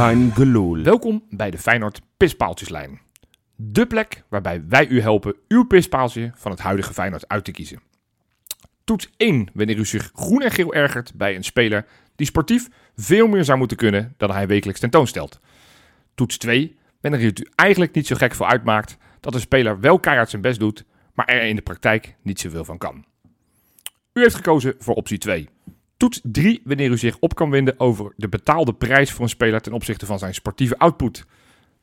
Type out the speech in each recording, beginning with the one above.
Kein. Welkom bij de Feyenoord Pispaaltjeslijn. De plek waarbij wij u helpen uw pispaaltje van het huidige Feyenoord uit te kiezen. Toets 1 wanneer u zich groen en geel ergert bij een speler die sportief veel meer zou moeten kunnen dan hij wekelijks tentoonstelt. Toets 2 wanneer het u eigenlijk niet zo gek voor uitmaakt dat een speler wel keihard zijn best doet, maar er in de praktijk niet zoveel van kan. U heeft gekozen voor optie 2. Toets 3 wanneer u zich op kan winden over de betaalde prijs voor een speler ten opzichte van zijn sportieve output.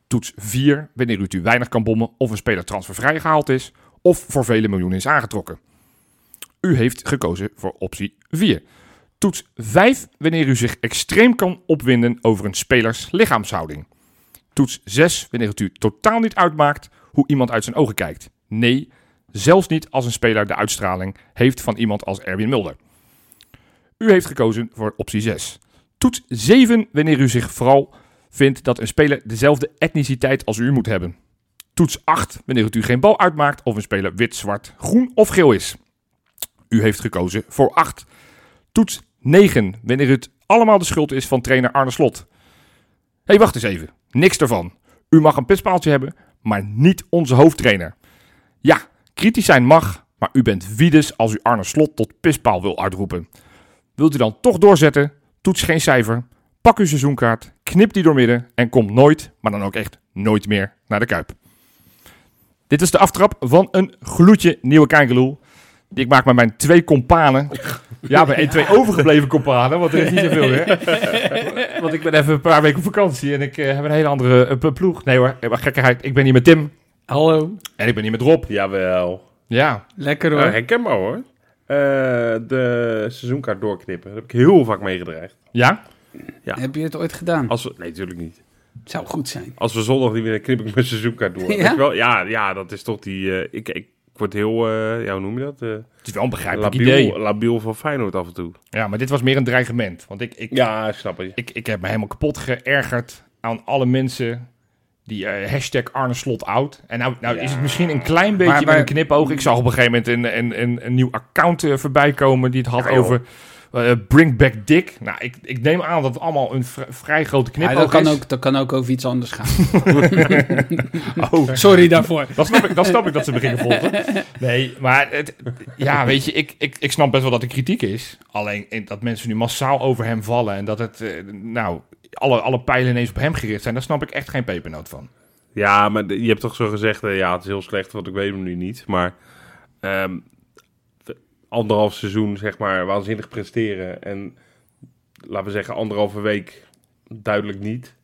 Toets 4 wanneer u u weinig kan bommen of een speler transfervrij gehaald is of voor vele miljoenen is aangetrokken. U heeft gekozen voor optie 4. Toets 5 wanneer u zich extreem kan opwinden over een spelers lichaamshouding. Toets 6 wanneer het u totaal niet uitmaakt hoe iemand uit zijn ogen kijkt. Nee, zelfs niet als een speler de uitstraling heeft van iemand als Erwin Mulder. U heeft gekozen voor optie 6. Toets 7 wanneer u zich vooral vindt dat een speler dezelfde etniciteit als u moet hebben. Toets 8 wanneer het u geen bal uitmaakt of een speler wit, zwart, groen of geel is. U heeft gekozen voor 8. Toets 9 wanneer het allemaal de schuld is van trainer Arne Slot. Hé, hey, wacht eens even. Niks ervan. U mag een pispaaltje hebben, maar niet onze hoofdtrainer. Ja, kritisch zijn mag, maar u bent wiedes als u Arne Slot tot pispaal wil uitroepen. Wilt u dan toch doorzetten? Toets geen cijfer. Pak uw seizoenkaart, knip die doormidden en kom nooit, maar dan ook echt nooit meer naar de Kuip. Dit is de aftrap van een gloedje nieuwe Kijkeloel. Die ik maak met mijn twee companen. Ja, bij twee overgebleven companen, want er is niet zoveel meer. Want ik ben even een paar weken op vakantie en ik eh, heb een hele andere eh, ploeg. Nee hoor, maar gekkigheid. Ik ben hier met Tim Hallo. en ik ben hier met Rob. Jawel. Ja, Lekker hoor. Uh, herkenbaar hoor. Eh, de seizoenkaart doorknippen. Daar heb ik heel vaak mee gedreigd. ja? ja. Heb je het ooit gedaan? Als we, nee, natuurlijk niet. Zou goed zijn. Als we zondag niet winnen, knip ik mijn seizoenkaart door. Ja? Wel? Ja, ja, dat is toch die... eh, ik, ik word heel... eh, ja, hoe noem je dat? Eh, Het is wel een begrijpelijk labiel, idee. labiel van Feyenoord af en toe. Ja, maar dit was meer een dreigement. Want ik, ik, Ja, snap je. ik, ik heb me helemaal kapot geërgerd aan alle mensen die eh, hashtag Arne Slot. En nou, nou Ja. is het misschien een klein beetje Maar- met een knipoog. Ik zag op een gegeven moment een, een, een, een nieuw account eh, voorbij komen die het had Ja, joh. Eh, Bring Back Dick. Nou, ik, ik neem aan dat het allemaal een vri- vrij grote Ja, knipoog dat, kan is. ook, dat kan ook over iets anders gaan. Oh, Sorry daarvoor. Dan snap, ik, dan snap ik dat ze beginnen volgen. Nee, maar het, ja, weet je, ik, ik, ik snap best wel dat er kritiek is. Alleen in- dat mensen nu massaal over hem vallen en dat het, eh, nou, alle, alle pijlen ineens op hem gericht zijn, daar snap ik echt geen pepernoot van. Ja, maar je hebt toch zo gezegd... eh, ja, het is heel slecht, want ik weet hem nu niet. Maar... ehm, de- anderhalf seizoen, zeg maar, waanzinnig presteren. En laten we zeggen, anderhalve week duidelijk niet.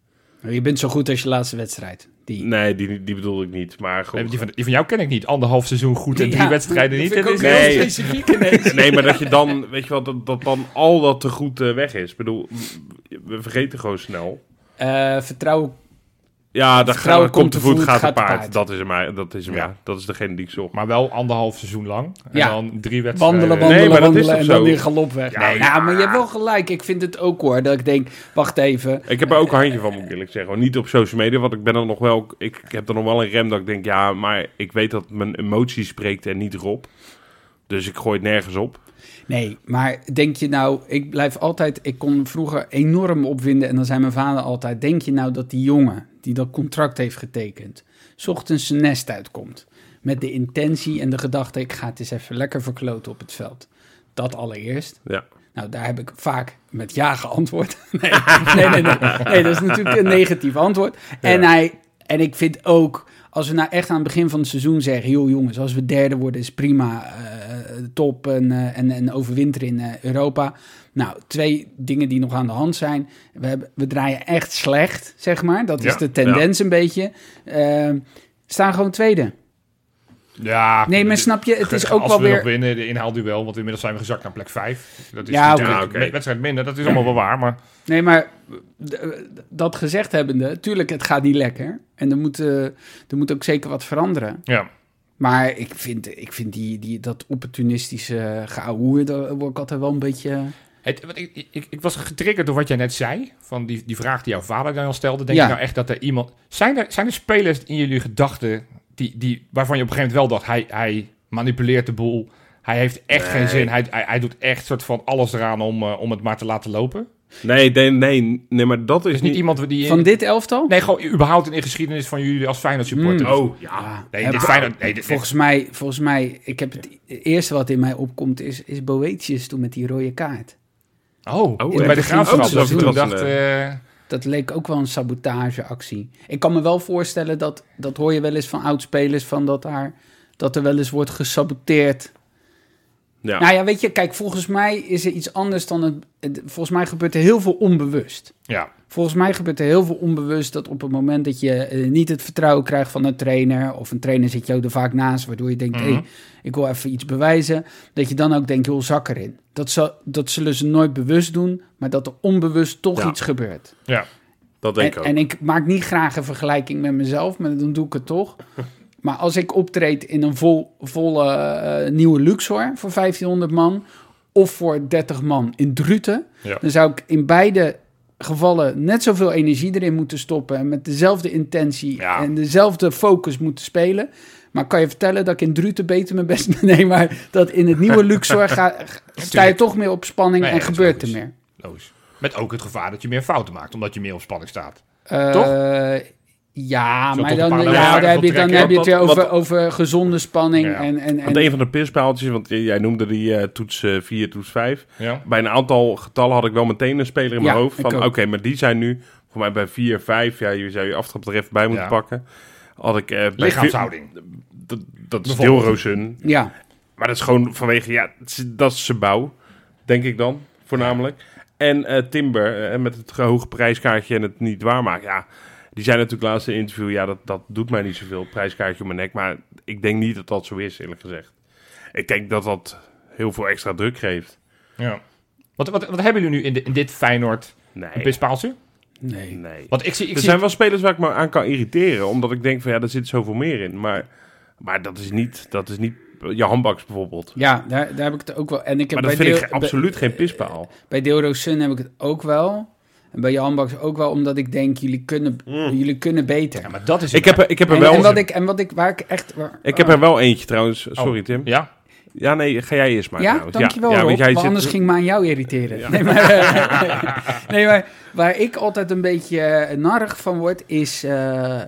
Je bent zo goed als je laatste wedstrijd. Die. Nee, die, die bedoel ik niet. Maar goed. Nee, die, van, die van jou ken ik niet. Anderhalf seizoen goed en drie Ja, wedstrijden niet. dat is ook Nee. heel specifiek ineens. Nee, maar dat je dan, weet je wel, dat, dat dan al dat te goed eh, weg is. Ik bedoel, we vergeten gewoon snel. Eh, vertrouwen. Ja, Vertrouwen gaat, komt te voet, gaat te te paard. paard. Dat is hem, maar- dat is hem, ja. Ja. Dat is degene die ik zocht. Maar wel anderhalf seizoen lang. En Ja. dan drie wedstrijden. Wandelen, Nee, wandelen, maar dat is wandelen en dan zo? weer galop weg. Ja, Ja, ja. maar je hebt wel gelijk. Ik vind het ook hoor. Dat ik denk, wacht even. Ik heb er ook een handje van, moet ik eerlijk zeggen. Niet op social media, want ik ben er nog wel... Ik, ik heb er nog wel een rem dat ik denk, ja, maar ik weet dat mijn emotie spreekt en niet Rob. Dus ik gooi het nergens op. Nee, maar denk je nou, ik blijf altijd, ik kon vroeger enorm opwinden en dan zei mijn vader altijd, denk je nou dat die jongen die dat contract heeft getekend, ochtends zijn nest uitkomt met de intentie en de gedachte, ik ga het eens even lekker verkloten op het veld. Dat allereerst. Ja. Nou, daar heb ik vaak met ja geantwoord. Nee, nee, nee, nee. nee dat is natuurlijk een negatief antwoord. En, Ja. hij, en ik vind ook, als we nou echt aan het begin van het seizoen zeggen... joh jongens, als we derde worden is prima, eh, top en, eh, en, en overwinteren in eh, Europa. Nou, twee dingen die nog aan de hand zijn. We, hebben, we draaien echt slecht, zeg maar. Dat is de tendens een beetje. Eh, staan gewoon tweede. Ja. Nee, maar snap je, het is ook Als wel we nog weer... winnen, de inhaalduel, want inmiddels zijn we gezakt naar plek 5. Dat is Ja, een wedstrijd minder, dat is allemaal wel waar, maar... Nee, maar dat gezegd hebbende, tuurlijk, het gaat niet lekker. En er moet, eh, er moet ook zeker wat veranderen. Ja. Maar ik vind, ik vind die, die, dat opportunistische geouwe, daar word ik altijd wel een beetje... Het, wat ik, ik, ik was getriggerd door wat jij net zei. Van die, die vraag die jouw vader dan al stelde. Denk Ja. je nou echt dat er iemand. Zijn er, zijn er spelers in jullie gedachten. Die, die, waarvan je op een gegeven moment wel dacht. Hij, hij manipuleert de boel. Hij heeft echt Nee. geen zin. Hij, hij, hij doet echt soort van alles eraan om, eh, om het maar te laten lopen. Nee, nee, nee, nee, maar dat is is niet niet... iemand die... Van dit elftal? Nee, gewoon überhaupt in de geschiedenis van jullie als Feyenoord supporters. Mm. Oh, ja. Ja, Nee, dit Feyenoord... Nee, dit, Volgens mij, volgens mij, ik heb het eerste wat in mij opkomt is, is Boetius toen met die rode kaart. oh, Oh, bij de graafschap. het dat ik toen seizoen. dacht... eh, Dat leek ook wel een sabotageactie. Ik kan me wel voorstellen dat, dat hoor je wel eens van oudspelers, van dat, daar, dat er wel eens wordt gesaboteerd. Ja. Nou ja, weet je, kijk, volgens mij is er iets anders dan het. het- Volgens mij gebeurt er heel veel onbewust. ja. Volgens mij gebeurt er heel veel onbewust dat op het moment dat je eh, niet het vertrouwen krijgt van een trainer, of een trainer zit jou er vaak naast, waardoor je denkt, hé, Mhm. hey, ik wil even iets bewijzen, dat je dan ook denkt, joh, zak erin. Dat, zal, dat zullen ze nooit bewust doen, maar dat er onbewust toch Ja. iets gebeurt. Ja. dat denk ik ook. en ik maak niet graag een vergelijking met mezelf, maar dan doe ik het toch. Maar als ik optreed in een vol, volle eh, nieuwe Luxor voor 1500 man, of voor 30 man in Druten, Ja. dan zou ik in beide gevallen net zoveel energie erin moeten stoppen en met dezelfde intentie Ja. en dezelfde focus moeten spelen. Maar kan je vertellen dat ik in Druten beter mijn best nee, maar dat in het nieuwe Luxor ga, sta je toch meer op spanning Nee, en gebeurt er meer. Logisch. Met ook het gevaar dat je meer fouten maakt, omdat je meer op spanning staat. Eh, Toch? Ja, maar dan, ja, heb je, dan heb je het weer Wat- over, wat- over gezonde spanning. Ja. En, en, Want en, een van de pispaaltjes, want jij noemde die eh, toets eh 4, toets 5. Ja. Bij een aantal getallen had ik wel meteen een speler in mijn Ja, hoofd. Van oké, maar die zijn nu voor mij bij 4, 5. Ja, je zou je aftrap er even bij moeten Ja. pakken. Had ik eh, Lichaamshouding. vier- dat, dat is. Deelrozen. ja, Maar dat is gewoon vanwege, ja, dat is zijn bouw. Denk ik dan, voornamelijk. En eh, Timber, eh, met het hoge prijskaartje en het niet waarmaken. Ja, die zijn natuurlijk laatst in een interview. Ja, dat, dat doet mij niet zoveel. Prijskaartje op mijn nek. Maar ik denk niet dat dat zo is, eerlijk gezegd. Ik denk dat dat heel veel extra druk geeft. Ja. Wat, wat, wat hebben jullie nu in, de, in dit Feyenoord? Een Nee, pispaaltje? nee. nee. Want ik zie... Ik Er zie zijn wel spelers waar ik me aan kan irriteren. Omdat ik denk van, ja, er zit zoveel meer in. Maar, maar dat is niet, dat is niet... Je handbaks bijvoorbeeld. Ja, daar, daar heb ik het ook wel. En ik heb Maar dat bij vind Deel- ik absoluut bij, geen pispaal. Bij Deelro Sun heb ik het ook wel. En bij Jan Baks ook wel, omdat ik denk, jullie kunnen, jullie kunnen beter. Ja, maar dat is... Ik heb, er- ik heb er en, wel... en wat ik, en wat ik, waar ik echt... Waar, Ik heb er wel eentje trouwens. Sorry, Oh. Tim. Ja? Ja, nee, ga jij eerst maar. ja, trouwens. dankjewel ja, Rob, want jij zit- anders ging me aan jou irriteren. Ja. Nee, maar, nee, maar waar ik altijd een beetje eh, narrig van word, is, eh,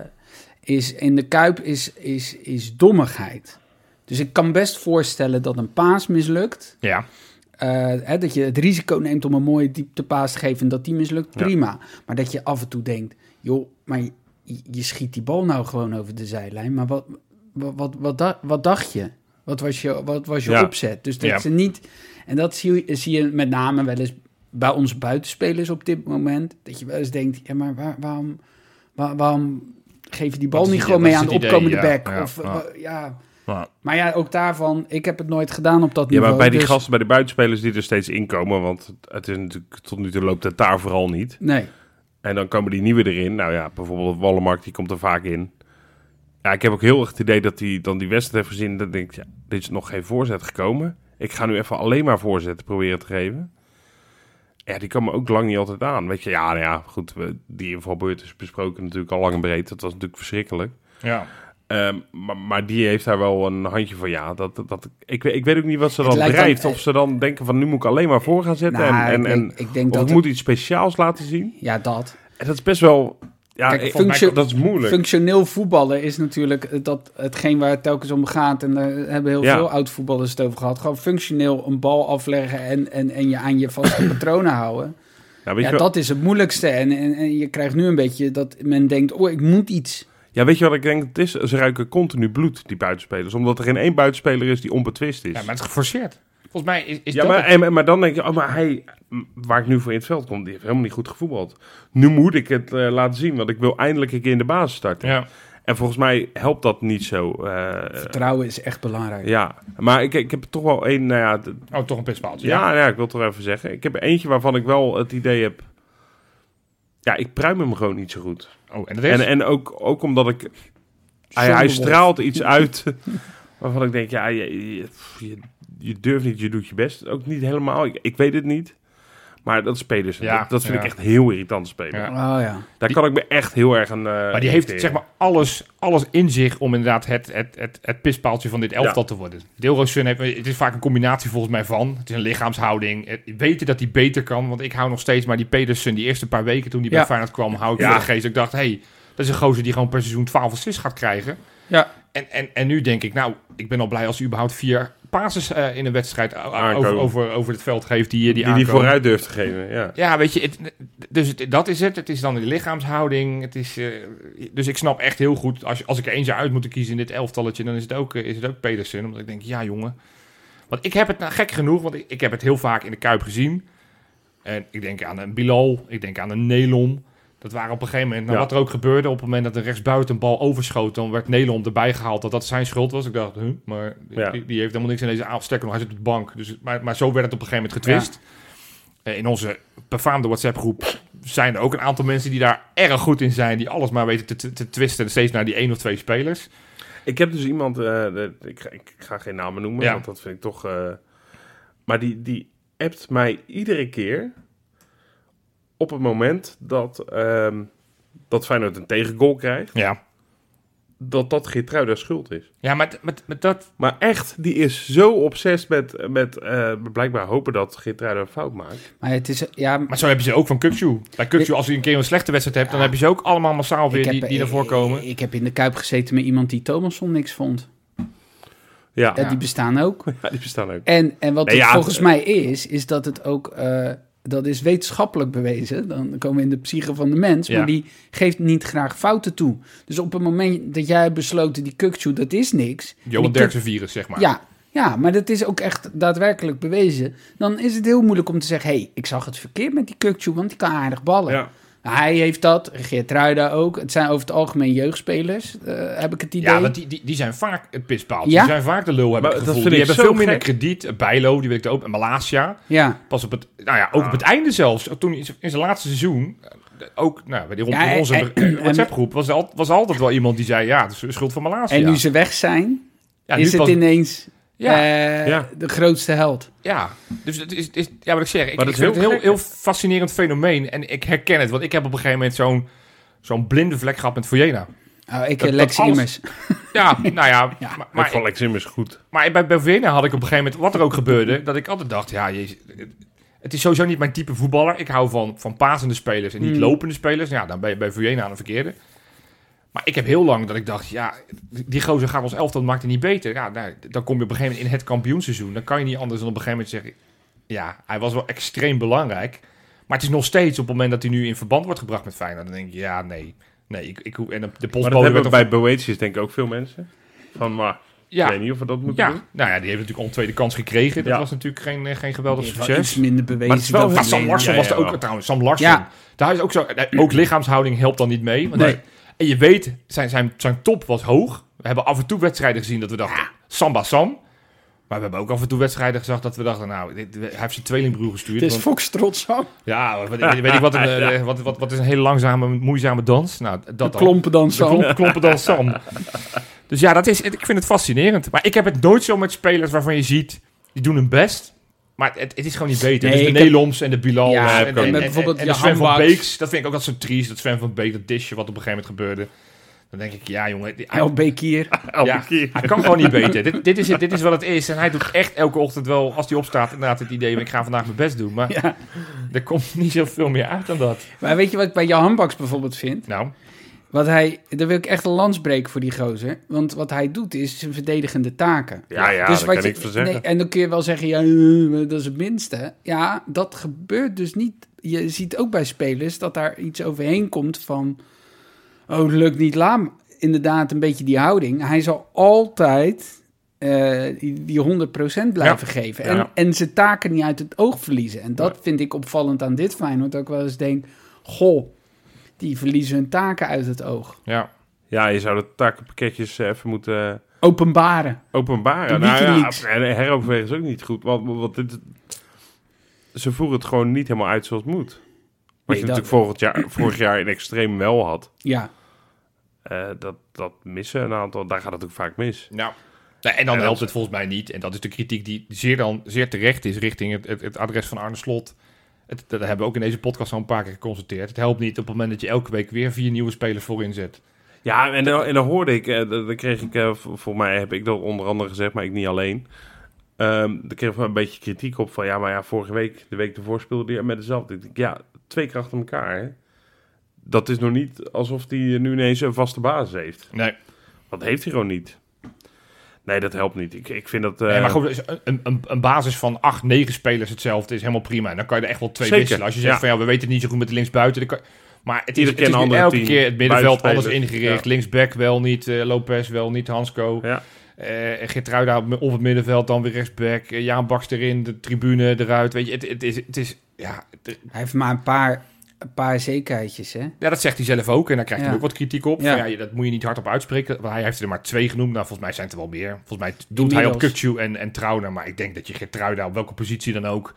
is in de Kuip, is, is, is dommigheid. Dus ik kan best voorstellen dat een paas mislukt. Ja. Hè, dat je het risico neemt om een mooie dieptepaas te geven en dat die mislukt, Ja. prima. Maar dat je af en toe denkt, joh, maar je, je schiet die bal nou gewoon over de zijlijn. Maar wat, wat, wat, wat, da- wat dacht je? Wat was je, wat was je Ja. opzet? Dus dat Ja. ze niet... En dat zie je, zie je met name wel eens bij onze buitenspelers op dit moment. Dat je wel eens denkt, ja, maar waar- waarom, waar- waarom geef je die bal niet gewoon mee aan de idee? opkomende Ja, back? of, ja. Ja. Maar, Maar ja, ook daarvan, ik heb het nooit gedaan op dat Ja, niveau. maar bij die dus- gasten, bij de buitenspelers die er steeds inkomen, want het is natuurlijk tot nu toe loopt het daar vooral niet. Nee. En dan komen die nieuwe erin. Nou ja, bijvoorbeeld Wallenmark, die komt er vaak in. Ja, ik heb ook heel erg het idee dat hij dan die wedstrijd heeft gezien. Dan denk ik, ja, dit is nog geen voorzet gekomen. Ik ga nu even alleen maar voorzetten proberen te geven. Ja, die komen ook lang niet altijd aan. Weet je, ja, nou ja, goed. we- Die invalbeurt is besproken natuurlijk al lang en breed. Dat was natuurlijk verschrikkelijk. ja. Ehm, maar, maar die heeft daar wel een handje van. Ja, dat, dat, ik, weet- ik weet ook niet wat ze dan drijft. Of ze dan denken van nu moet ik alleen maar voor gaan zetten. Nou, en, en, ik, en, denk, ik denk of dat ik het- moet iets speciaals laten zien. Ja, dat. En dat is best wel... Ja, Kijk, ik- functio- dat is moeilijk. Functioneel voetballen is natuurlijk dat, hetgeen waar het telkens om gaat. En daar hebben heel Ja. veel oud-voetballers het over gehad. Gewoon functioneel een bal afleggen en, en, en je aan je vaste patronen houden. ja, weet Ja, dat is het moeilijkste. En, en, en je krijgt nu een beetje dat men denkt, oh, ik moet iets. Ja, weet je wat ik denk het is? Ze ruiken continu bloed, die buitenspelers. Omdat er geen één buitenspeler is die onbetwist is. ja, maar het is geforceerd. Volgens mij is, is Ja, dat... maar, en, maar dan denk je, oh, maar hij, waar ik nu voor in het veld kom, die heeft helemaal niet goed gevoetbald. Nu moet ik het eh, laten zien, want ik wil eindelijk een keer in de basis starten. ja. En volgens mij helpt dat niet zo. eh, Vertrouwen is echt belangrijk. ja, maar ik, ik heb toch wel één, nou ja, Oh, toch een pispaaltje. ja, ja, ik wil het toch even zeggen. Ik heb eentje waarvan ik wel het idee heb, ja, ik pruim hem gewoon niet zo goed. Oh, en. En, en ook, ook omdat ik, hij, hij straalt iets uit waarvan ik denk, ja, je, je, je, je durft niet, je doet je best. Ook niet helemaal, ik, ik weet het niet. Maar dat is Pedersen. Ja, dat, dat vind ja. ik echt heel irritant spelen. Ja. Oh ja. Daar kan ik me echt heel erg aan eh, Maar die heeft zeg maar alles, alles in zich om inderdaad het, het, het, het pispaaltje van dit elftal te worden. Deelroosun heeft, het is vaak een combinatie volgens mij van. Het is een lichaamshouding. Het, weten dat hij beter kan, want ik hou nog steeds maar die Pedersen die eerste paar weken toen hij bij. Feyenoord kwam, hou ik Ja. voor de geest. Ik dacht, hé, hey, dat is een gozer die gewoon per seizoen 12 assists gaat krijgen. Ja. En, en, en nu denk ik, nou, ik ben al blij als hij überhaupt vier passes eh, in een wedstrijd Aankomen. over, over, over het veld geeft die, die, die die aankomen. vooruit durft te geven. Ja. Ja, weet je, het, dus het- dat is het. Het is dan de lichaamshouding. Het is, eh, dus ik snap echt heel goed, als, als ik er één zou uit moeten kiezen in dit elftalletje, dan is het ook, eh, is het ook Pedersen. Omdat ik denk, ja jongen. Want ik heb het nou gek genoeg, want ik, ik heb het heel vaak in de Kuip gezien. En ik denk aan een Bilal, ik denk aan een Nelom. Dat waren op een gegeven moment, nou, Ja. wat er ook gebeurde, op het moment dat een rechtsbuiten een bal overschoot, dan werd Nelom erbij gehaald dat dat zijn schuld was. Ik dacht, huh, maar Ja. die, die heeft helemaal niks in deze avond. Sterker nog, hij zit op de bank. Dus, maar, maar zo werd het op een gegeven moment getwist. Eh, In onze befaamde WhatsApp-groep zijn er ook een aantal mensen die daar erg goed in zijn. Die alles maar weten te, te, te twisten. Steeds naar die één of twee spelers. Ik heb dus iemand, eh, de- ik, ga- ik ga geen namen noemen, want dat vind ik toch... eh, maar die, die appt mij iedere keer op het moment dat, ehm dat Feyenoord een tegengoal krijgt, Ja, dat dat Geertruida schuld is. ja maar, met, met dat... Maar echt, die is zo obsessief met, met eh, blijkbaar hopen dat Geertruida een fout maakt. Maar het is, ja, Maar zo heb je ze ook van Kukju. Bij Kukju, als je een keer een slechte wedstrijd hebt... dan heb je ze ook allemaal massaal weer die, heb, die naar voren komen. Ik, ik heb in de Kuip gezeten met iemand die Thomasson niks vond. Ja, Ja. die bestaan ook. Ja, die bestaan ook. En, en wat Nee, het ja, volgens het- mij is, is dat het ook... eh, dat is wetenschappelijk bewezen. Dan komen we in de psyche van de mens. Ja. Maar die geeft niet graag fouten toe. Dus op het moment dat jij hebt besloten... die kukchu, dat is niks. Johan Derksen virus, zeg maar. Ja, ja, maar dat is ook echt daadwerkelijk bewezen. Dan is het heel moeilijk om te zeggen... hé, hey, ik zag het verkeerd met die kukchu, want die kan aardig ballen. Ja. Hij heeft dat, Geert Ruida ook. Het zijn over het algemeen jeugdspelers, eh, heb ik het idee. Ja, want die, die, die zijn vaak het pispaaltje. Ja? Die zijn vaak de lul, heb Maar ik het dat gevoel. vind Die ik hebben veel minder krediet. Bijlo, die weet ik ook. En Malasia. Ja, Pas op het, nou ja, ook Ah. op het einde zelfs. Toen in zijn- in zijn laatste seizoen, eh, ook nou, bij die rond Ja, en- onze en- WhatsApp-groep, was, er al, was altijd wel iemand die zei, ja, het is de schuld van Malasia. en nu ze weg zijn, ja, is nu het pas- ineens Ja. eh, Ja. de grootste held. Ja, dus het is, het is ja, wat ik zeg, ik, Maar ik is vind het heel een heel, heel fascinerend fenomeen. En ik herken het, want ik heb op een gegeven moment zo'n zo'n blinde vlek gehad met Vojena. Oh, ik, Dat- eh, dat Lex alles-. Ja, nou ja, Ja. maar, Maar maar, van Lex Immers goed. maar bij, bij had ik op een gegeven moment, wat er ook gebeurde, dat ik altijd dacht, ja, jezus, het is sowieso niet mijn type voetballer. Ik hou van, van pasende spelers en niet Hmm. lopende spelers. Ja, dan ben je bij Vujena aan de verkeerde. Maar ik heb heel lang dat ik dacht, ja, die gozer gaat ons elftal, maakt het niet beter. Ja, nou, dan kom je op een gegeven moment in het kampioenseizoen. Dan kan je niet anders dan op een gegeven moment zeggen, ja, hij was wel extreem belangrijk. Maar het is nog steeds op het moment dat hij nu in verband wordt gebracht met Feyenoord. Dan denk je, ja, nee. Nee, ik, ik, hoef- en de, de Maar dat postbode hebben bij Boetius denk ik ook veel mensen. Van, maar ik ja, weet niet of we dat moeten ja, doen. nou ja, die heeft natuurlijk al een tweede kans gekregen. Dat Ja. was natuurlijk geen, eh, geen geweldig succes. iets minder bewezen. Maar het is wel Maar Sam. Larsson Ja, was ja, er ook wel. trouwens. Sam Larsson. Ja. Daar is ook zo. Ook lichaamshouding helpt dan niet mee. Want Nee. hij- en je weet, zijn, zijn, zijn top was hoog. We hebben af en toe wedstrijden gezien dat we dachten, Samba Sam. Maar we hebben ook af en toe wedstrijden gezegd dat we dachten, nou, dit- hij heeft zijn tweelingbroer gestuurd. Het is Foxtrot zo. ja, weet, weet, ik wat, een, eh, wat, wat, wat is een hele langzame, moeizame dans? Nou, dat De dan. klompen dan De zo. klomp, klompen dan Sam. Dus ja, dat is, ik vind het fascinerend. Maar ik heb het nooit zo met spelers waarvan je ziet, die doen hun best. Maar het, het is gewoon niet beter. Nee, dus de Neloms en de Bilal Ja, en, Bijvoorbeeld en de Sven van. Beeks. Dat vind ik ook dat zo triest. Dat Sven van Beek, dat disje wat op een gegeven moment gebeurde. Dan denk ik, ja jongen, die- El Bekir. Ja, hij kan gewoon niet beter. dit, dit, is, het, dit is wat het is. En hij doet echt elke ochtend wel, als hij opstaat, inderdaad het idee, ik ga vandaag mijn best doen. Maar Ja. er komt niet zoveel meer uit dan dat. Maar weet je wat ik bij Jan Baks bijvoorbeeld vind? Nou, Wat hij, daar wil ik echt een lans breken voor die gozer. Want wat hij doet is zijn verdedigende taken. Ja, ja, dus daar wat kan je, ik van zeggen. Nee, en dan kun je wel zeggen, ja, dat is het minste. Ja, dat gebeurt dus niet. Je ziet ook bij spelers dat daar iets overheen komt van... Oh, lukt niet, laat hem. Inderdaad, een beetje die houding. Hij zal altijd eh, die, die 100% blijven geven. En, Ja. en zijn taken niet uit het oog verliezen. En dat vind ik opvallend aan dit Feyenoord. Dat ik wel eens denk, goh, die verliezen hun taken uit het oog. ja. Ja, je zou de takenpakketjes eh, even moeten Openbaren. openbaren. De Nou ja, heroverwegen is ook niet goed. Want, want dit, ze voeren het gewoon niet helemaal uit zoals het moet. Wat Nee, je dat- natuurlijk vorig jaar, vorig jaar in extreem wel had. Ja, Eh, dat, dat missen een aantal, daar gaat het ook vaak mis. Nou, nee, en dan En dat- helpt het volgens mij niet. En dat is de kritiek die zeer, dan, zeer terecht is richting het, het, het adres van Arne Slot. Het, dat hebben we ook in deze podcast al een paar keer geconstateerd. Het helpt niet op het moment dat je elke week weer vier nieuwe spelers voorin zet. Ja, en, dan- en dan hoorde ik, eh, dat kreeg ik, eh, voor voor mij heb ik dat onder andere gezegd, maar ik niet alleen. Daar kreeg ik een beetje kritiek op van, ja, maar ja, vorige week, de week ervoor speelde hij met dezelfde. Ik denk, ja, twee keer achter elkaar, hè. Dat is nog niet alsof hij nu ineens een vaste basis heeft. Nee, Dat heeft hij gewoon niet. Nee, dat helpt niet. Ik, ik vind dat... eh, nee maar goed, dus een, een, een basis van acht, negen spelers hetzelfde is helemaal prima. En dan kan je er echt wel twee Zeker, wisselen. Als je zegt ja. van ja, we weten het niet zo goed met de linksbuiten. Dan kan, maar het is, het keer is elke team. keer het middenveld anders ingericht. ja. Linksback wel niet, eh, Lopez wel niet, Hansco. Ja. Eh Geertruida op op het middenveld, dan weer rechtsback. Eh, Jaan Baks erin, de tribune eruit. Weet je, het, het, is, het is... Ja, het- Hij heeft maar een paar, een paar zekerheidjes, hè? ja, dat zegt hij zelf ook. En daar krijgt hij ook wat kritiek op. Ja. Van, ja, dat moet je niet hardop uitspreken. Want hij heeft er maar twee genoemd. Nou, volgens mij zijn het er wel meer. Volgens mij doet hij op. Kukcu en, en Trauner. Maar ik denk dat je Geertruida op welke positie dan ook...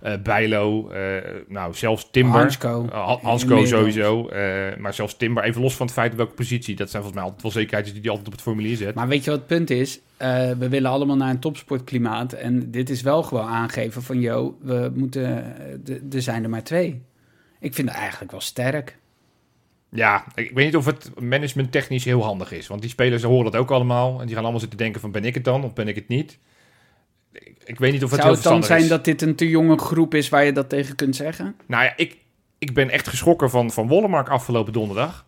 eh Bijlo, eh, nou zelfs Timber. Hansco. Uh, Hansco Inmiddels. sowieso. eh, maar zelfs Timber, even los van het feit op welke positie. Dat zijn volgens mij altijd wel zekerheden die hij altijd op het formulier zet. Maar weet je wat het punt is? Eh, we willen allemaal naar een topsportklimaat. En dit is wel gewoon aangeven van... yo, we moeten... eh, Er zijn er maar twee. Ik vind het eigenlijk wel sterk. Ja, ik weet niet of het management technisch heel handig is. Want die spelers horen dat ook allemaal. En die gaan allemaal zitten denken van ben ik het dan of ben ik het niet. Ik, ik weet niet of het Zou heel het dan zijn is. dat dit een te jonge groep is... waar je dat tegen kunt zeggen? Nou ja, ik, ik ben echt geschrokken van, van Wollemark afgelopen donderdag.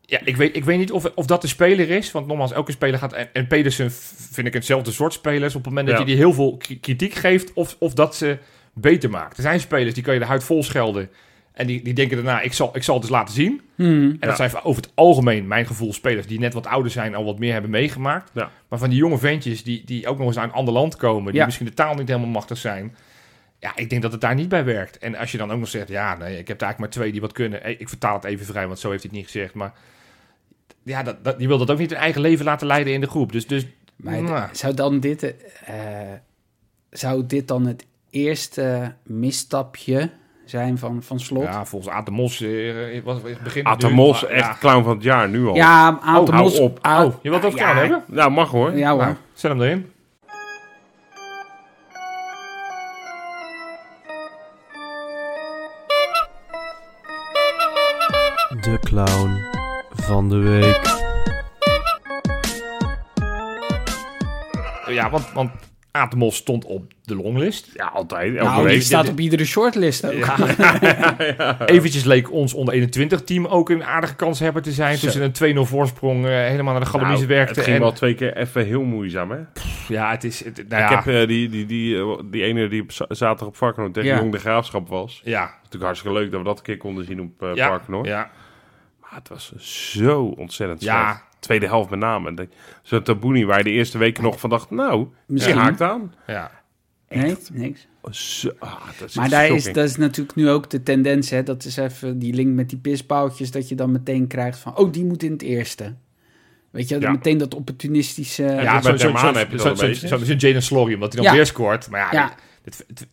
Ja, ik weet, ik weet niet of, of dat de speler is. Want nogmaals, elke speler gaat... En, en Pedersen vind ik hetzelfde soort spelers. Op het moment dat Ja. je die heel veel kritiek geeft... Of, of dat ze beter maakt. Er zijn spelers die kan je de huid vol schelden. En die, die denken daarna, ik zal, ik zal het eens laten zien. Hmm. En dat Ja. zijn over het algemeen, mijn gevoel, spelers die net wat ouder zijn, al wat meer hebben meegemaakt. Ja. Maar van die jonge ventjes die, die ook nog eens uit een ander land komen, die Ja. misschien de taal niet helemaal machtig zijn. Ja, ik denk dat het daar niet bij werkt. En als je dan ook nog zegt, ja, nee, ik heb er eigenlijk maar twee die wat kunnen. Ik vertaal het even vrij, want zo heeft hij het niet gezegd. Maar ja, dat, dat, die wil dat ook niet hun eigen leven laten leiden in de groep. Dus, dus Maar nou, zou dan dit... eh, zou dit dan het eerste misstapje zijn van, van Slot? ja, volgens Atemos eh, was het begin. Atemos, nu- echt Ja. clown van het jaar, nu al. Ja, aantal hou mos- op. Oh, je wilt het ook ja, gedaan hebben? Nou, mag hoor. Ja hoor. Nou, zet hem erin. De clown van de week. Ja, want, want Atemos stond op de longlist. Ja, altijd. Elke nou, die staat op iedere shortlist ook. Ja. Eventjes leek ons onder 21 team ook een aardige kanshebber te zijn. Toen ze een 2-0 voorsprong eh, helemaal naar de Galamise Nou, werkte. Het ging En- wel twee keer even heel moeizaam, hè? Ja, het is... Het, nou Ik heb eh, die, die, die, eh, die ene die op za- zaterdag op Varkenoord tegen. Jong de Graafschap was. ja, Natuurlijk hartstikke leuk dat we dat een keer konden zien op eh ja, Varkenoord. ja, Maar het was zo ontzettend Ja. slecht. Tweede helft met name. Zo'n Tabouni waar je de eerste weken nog van dacht, nou, Misschien. haakt aan. ja. Nee, niks. Zo, ah, dat is Maar daar is, dat is natuurlijk nu ook de tendens, hè. Dat is even die link met die pispaaltjes, dat je dan meteen krijgt van, oh, die moet in het eerste. Weet je, Ja. meteen dat opportunistische... Ja, Ja, bij zo, heb je dat zo, zo, beetje. zo, zo Jaden Slory, omdat hij dan Ja. weer scoort. Maar ja,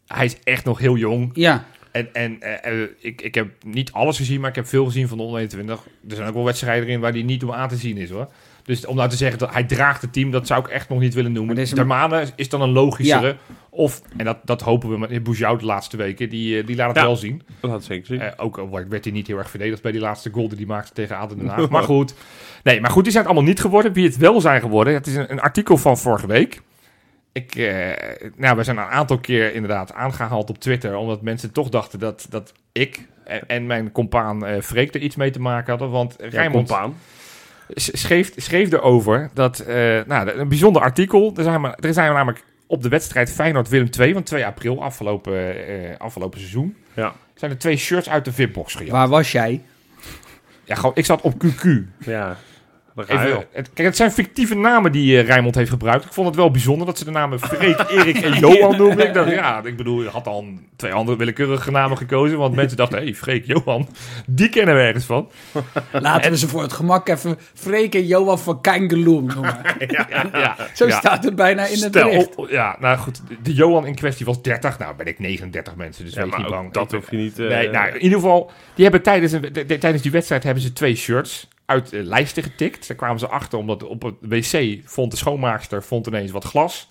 hij is echt nog heel jong. ja. En, en eh, eh, ik, ik heb niet alles gezien, maar ik heb veel gezien van de onder 21. Er zijn ook wel wedstrijden erin waar hij niet om aan te zien is, hoor. Dus om nou te zeggen dat hij draagt het team, dat zou ik echt nog niet willen noemen. Deze- Dermane is dan een logischere. Of, en dat, dat hopen we met de laatste weken, die, eh, die laat het Ja. wel zien. Dat had zeker zien. Eh, ook al werd hij niet heel erg verdedigd bij die laatste goal die hij maakte tegen Aden Den Haag. Maar goed. Nee, maar goed, die zijn het allemaal niet geworden. Wie het wel zijn geworden, het is een, een artikel van vorige week. Ik, eh, nou, we zijn een aantal keer inderdaad aangehaald op Twitter, omdat mensen toch dachten dat, dat ik en, en mijn compaan eh Freek er iets mee te maken hadden. Want Ja, Rijnmond compaan. Schreef, schreef erover dat, eh, nou, een bijzonder artikel. Er zijn, maar, er zijn namelijk op de wedstrijd Feyenoord-Willem 2 van 2 april afgelopen, eh, afgelopen seizoen. Ja. Zijn er twee shirts uit de VIP-box gejat. Waar was jij? Ja, gewoon, ik zat op QQ. Ja, Even, het, kijk, het zijn fictieve namen die eh Rijnmond heeft gebruikt. Ik vond het wel bijzonder dat ze de namen Freek, Erik en Johan noemden. Ik dacht, ja, ik bedoel, je had al twee andere willekeurige namen gekozen. Want mensen dachten, hé, hey, Freek, Johan, die kennen we ergens van. Laten we ze voor het gemak even Freek en Johan van Kangeloem noemen. Ja, Zo ja. staat het bijna in het Stel. bericht. Oh, ja, nou goed, de Johan in kwestie was 30. Nou ben ik 39 mensen, dus Ja, wees maar niet ook bang. dat hoef je niet... eh, Nee, nou, in ieder geval, die hebben tijdens, een, de- de- tijdens die wedstrijd hebben ze twee shirts uit lijsten getikt. Daar kwamen ze achter, omdat op het wc vond de schoonmaakster vond ineens wat glas.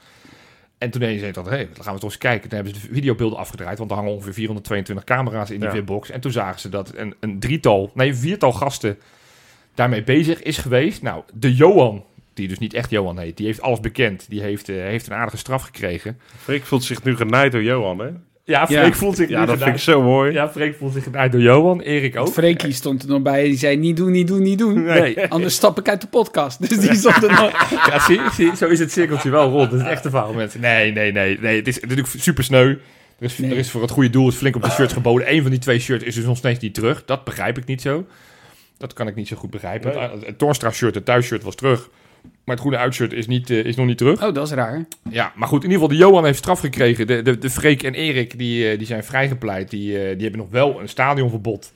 En toen ineens zei dat, hé, dan gaan we toch eens kijken. Toen hebben ze de videobeelden afgedraaid, want er hangen ongeveer 422 camera's in die Ja. En toen zagen ze dat een, een drietal, nee, een viertal gasten daarmee bezig is geweest. Nou, de Johan, die dus niet echt Johan heet, die heeft alles bekend. Die heeft, eh, heeft een aardige straf gekregen. Freek voelt zich nu genaaid door Johan, hè? Ja, Ja. Freek voelt zich Ja, dat vind ik zo mooi. Ja, Freek voelt zich genaaid door Johan, Erik ook. Freekie stond er nog bij. Die zei niet doen, niet doen, niet doen. Nee. Anders stap ik uit de podcast. Dus die stond er nog. Ja, zie, zie, zo is het cirkeltje wel rond. Dat is het echte verhaal, mensen. Nee, nee, nee. nee het, is, het is natuurlijk super sneu. Er is, Nee. er is voor het goede doel is flink op de shirts geboden. Eén van die twee shirts is dus nog steeds niet terug. Dat begrijp ik niet zo. Dat kan ik niet zo goed begrijpen. Nee. Het, het Toornstra shirt, het thuisshirt was terug. Maar het groene uitshirt is, niet, eh, is nog niet terug. Oh, dat is raar. Ja, maar goed, in ieder geval, de Johan heeft straf gekregen. De, de, de Freek en Erik, die, eh, die zijn vrijgepleit. Die, eh, die hebben nog wel een stadionverbod.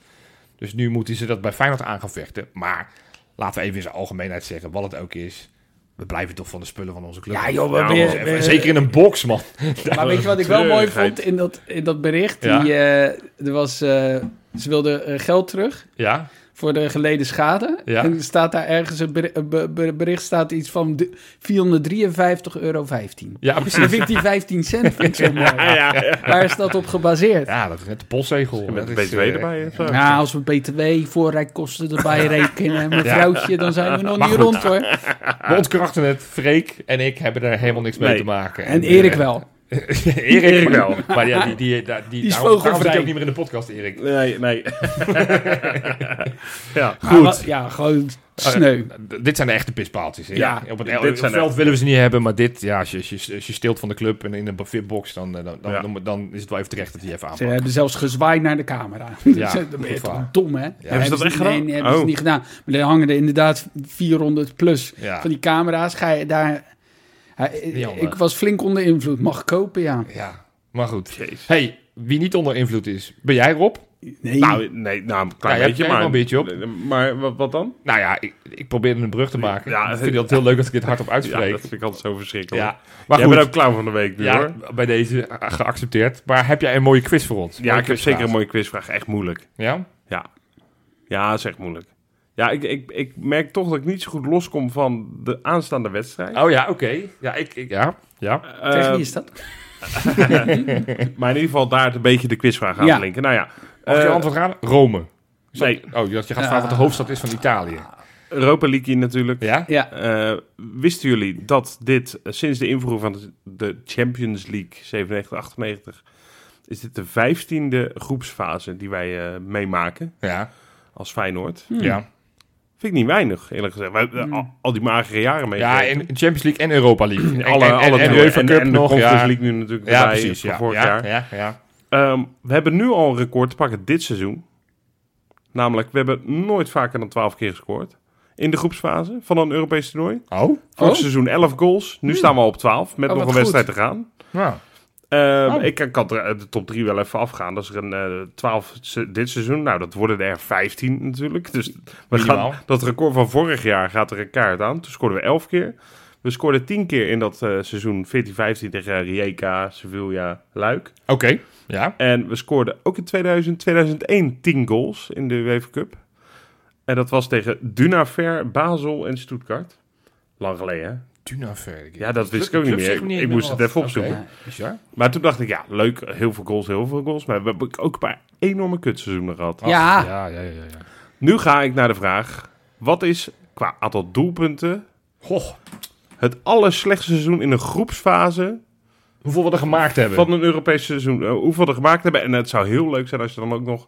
Dus nu moeten ze dat bij Feyenoord aan gaan vechten. Maar laten we even in zijn algemeenheid zeggen, wat het ook is. We blijven toch van de spullen van onze club. Ja, joh, Ja, we- man. we- we- Zeker in een box, man. Maar weet je wat ik wel mooi vond in dat, in dat bericht? Ja. Die, eh, er was, eh, ze wilden geld terug Ja, voor de geleden schade. Ja. En er staat daar ergens een beri- een be- be- bericht staat iets van de- 453,15 euro. ja Dan precies. vind ik die 15 cent vind ik zo mooi. Ja, ja, ja. Waar is dat op gebaseerd? Ja, dat is net de postzegel. Met de is, BTW eh, erbij. zo. Ja, als we BTW, voorrijkosten erbij rekenen, mevrouwtje, dan zijn we nog Maar niet goed. rond hoor. We ontkrachten het. Freek en ik hebben er helemaal niks mee te maken. En eh, Erik wel. Erik, Erik wel. Maar ja, die, die, die, die, Die is daarom- daarom vogelvrij. zit hij ook niet meer in de podcast, Erik. Nee, nee. ja. Maar wa- ja, gewoon sneu. Dit zijn de echte pispaaltjes. hè? Ja, op het, dit op het zijn veld echt- willen we ze niet hebben, maar dit, ja, als je, als je, als je steelt van de club en in een fitbox, dan, eh, dan, dan, Ja. dan, dan is het wel even terecht dat die even Ze aanpakt. hebben zelfs gezwaaid naar de camera. Ja, dan ben je goed toch waar. dom, hè? Hebben ze dat echt gedaan? nee, hebben ze Oh. niet gedaan. Maar er hangen er inderdaad 400 plus Ja. van die camera's. Ga je daar... Handig. ik was flink onder invloed. Mag kopen, ja. ja, maar goed. Jezus. Hey, wie niet onder invloed is, ben jij Rob? Nee. Nou, nee, nou, een klein Ja, je beetje, maar... een beetje op. Maar wat, wat dan? Nou ja, ik, ik probeerde een brug te maken. Ja, ik vind het heel leuk dat ik dit hardop Ja, uitspreek. dat vind ik altijd zo verschrikkelijk. Ja, maar Jij goed. bent ook clown van de week nu, ja, hoor. bij deze eh, geaccepteerd. Maar heb jij een mooie quiz voor ons? Ja, Mooie ik heb zeker een mooie quizvraag. Echt moeilijk. Ja? Ja. Ja, dat is echt moeilijk. Ja, ik, ik, ik merk toch dat ik niet zo goed loskom van de aanstaande wedstrijd. Oh ja, oké. Ja, ik, ik, ja, ja. Eh, Tegen wie is dat? maar in ieder geval daar een beetje de quizvraag aan Ja. te linken. Nou ja, Mag je eh, antwoord gaan? Rome. nee, Oh, je, je gaat vragen wat de hoofdstad is van Italië. Europa League natuurlijk. Ja? Ja. Eh, wisten jullie dat dit sinds de invoering van de- Champions League 97-98 is dit de vijftiende groepsfase die wij eh, meemaken Ja. als Feyenoord? Hmm. Ja. Vind ik niet weinig, eerlijk gezegd. We hebben Hmm. al, al die magere jaren mee. Ja, in Champions League en Europa League. En, alle, en, alle en, Cup en de nog. Conference Ja, League nu natuurlijk ja erbij precies. Ja, vorig ja, jaar. ja, ja. Ehm, we hebben nu al een record te pakken dit seizoen. Namelijk, we hebben nooit vaker dan 12 keer gescoord. In de groepsfase van een Europees toernooi. Oh? Vorig Oh. seizoen 11 goals. Nu staan we al op 12. Met Oh, nog een wedstrijd te gaan. Nou, Ehm, Oh. Ik kan- er, de top 3 wel even afgaan. Dat is er een eh 12 se- dit seizoen. Nou, dat worden er 15 natuurlijk. Dus we gaan, dat record van vorig jaar gaat er een kaart aan. Toen scoorden we 11 keer. We scoorden 10 keer in dat eh, seizoen 14-15 tegen Rijeka, Sevilla, Luik. oké. Ja. En we scoorden ook in 2000, 2001 10 goals in de UEFA Cup. En dat was tegen Dunafer, Basel en Stuttgart. Lang geleden, hè? Dunafer. Ja, dat wist ik ook niet meer. Ik moest het even opzoeken. Maar toen dacht ik, ja, leuk, heel veel goals, heel veel goals. Maar we hebben ook een paar enorme kutseizoenen gehad. Ja. Ja, ja, ja, ja. Nu ga ik naar de vraag, wat is qua aantal doelpunten Goh, het allerslechtste seizoen in een groepsfase hoeveel we er gemaakt hebben. van een Europees seizoen? Eh, hoeveel er gemaakt hebben? En het zou heel leuk zijn als je dan ook nog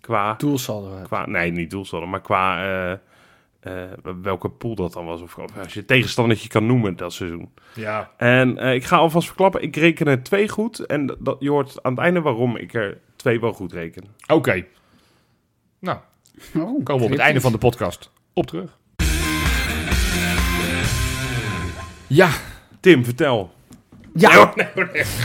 qua, Doelsaldo. qua nee, niet doelstellen, maar qua eh, welke pool dat dan was. Of, of als je tegenstandertje kan noemen dat seizoen. Ja. En eh, ik ga alvast verklappen, ik reken er twee goed. En dat, je hoort aan het einde waarom ik er twee wel goed reken. Oké. Nou, Oh, komen we op het einde van de podcast op terug. Ja, Tim, vertel. Ja,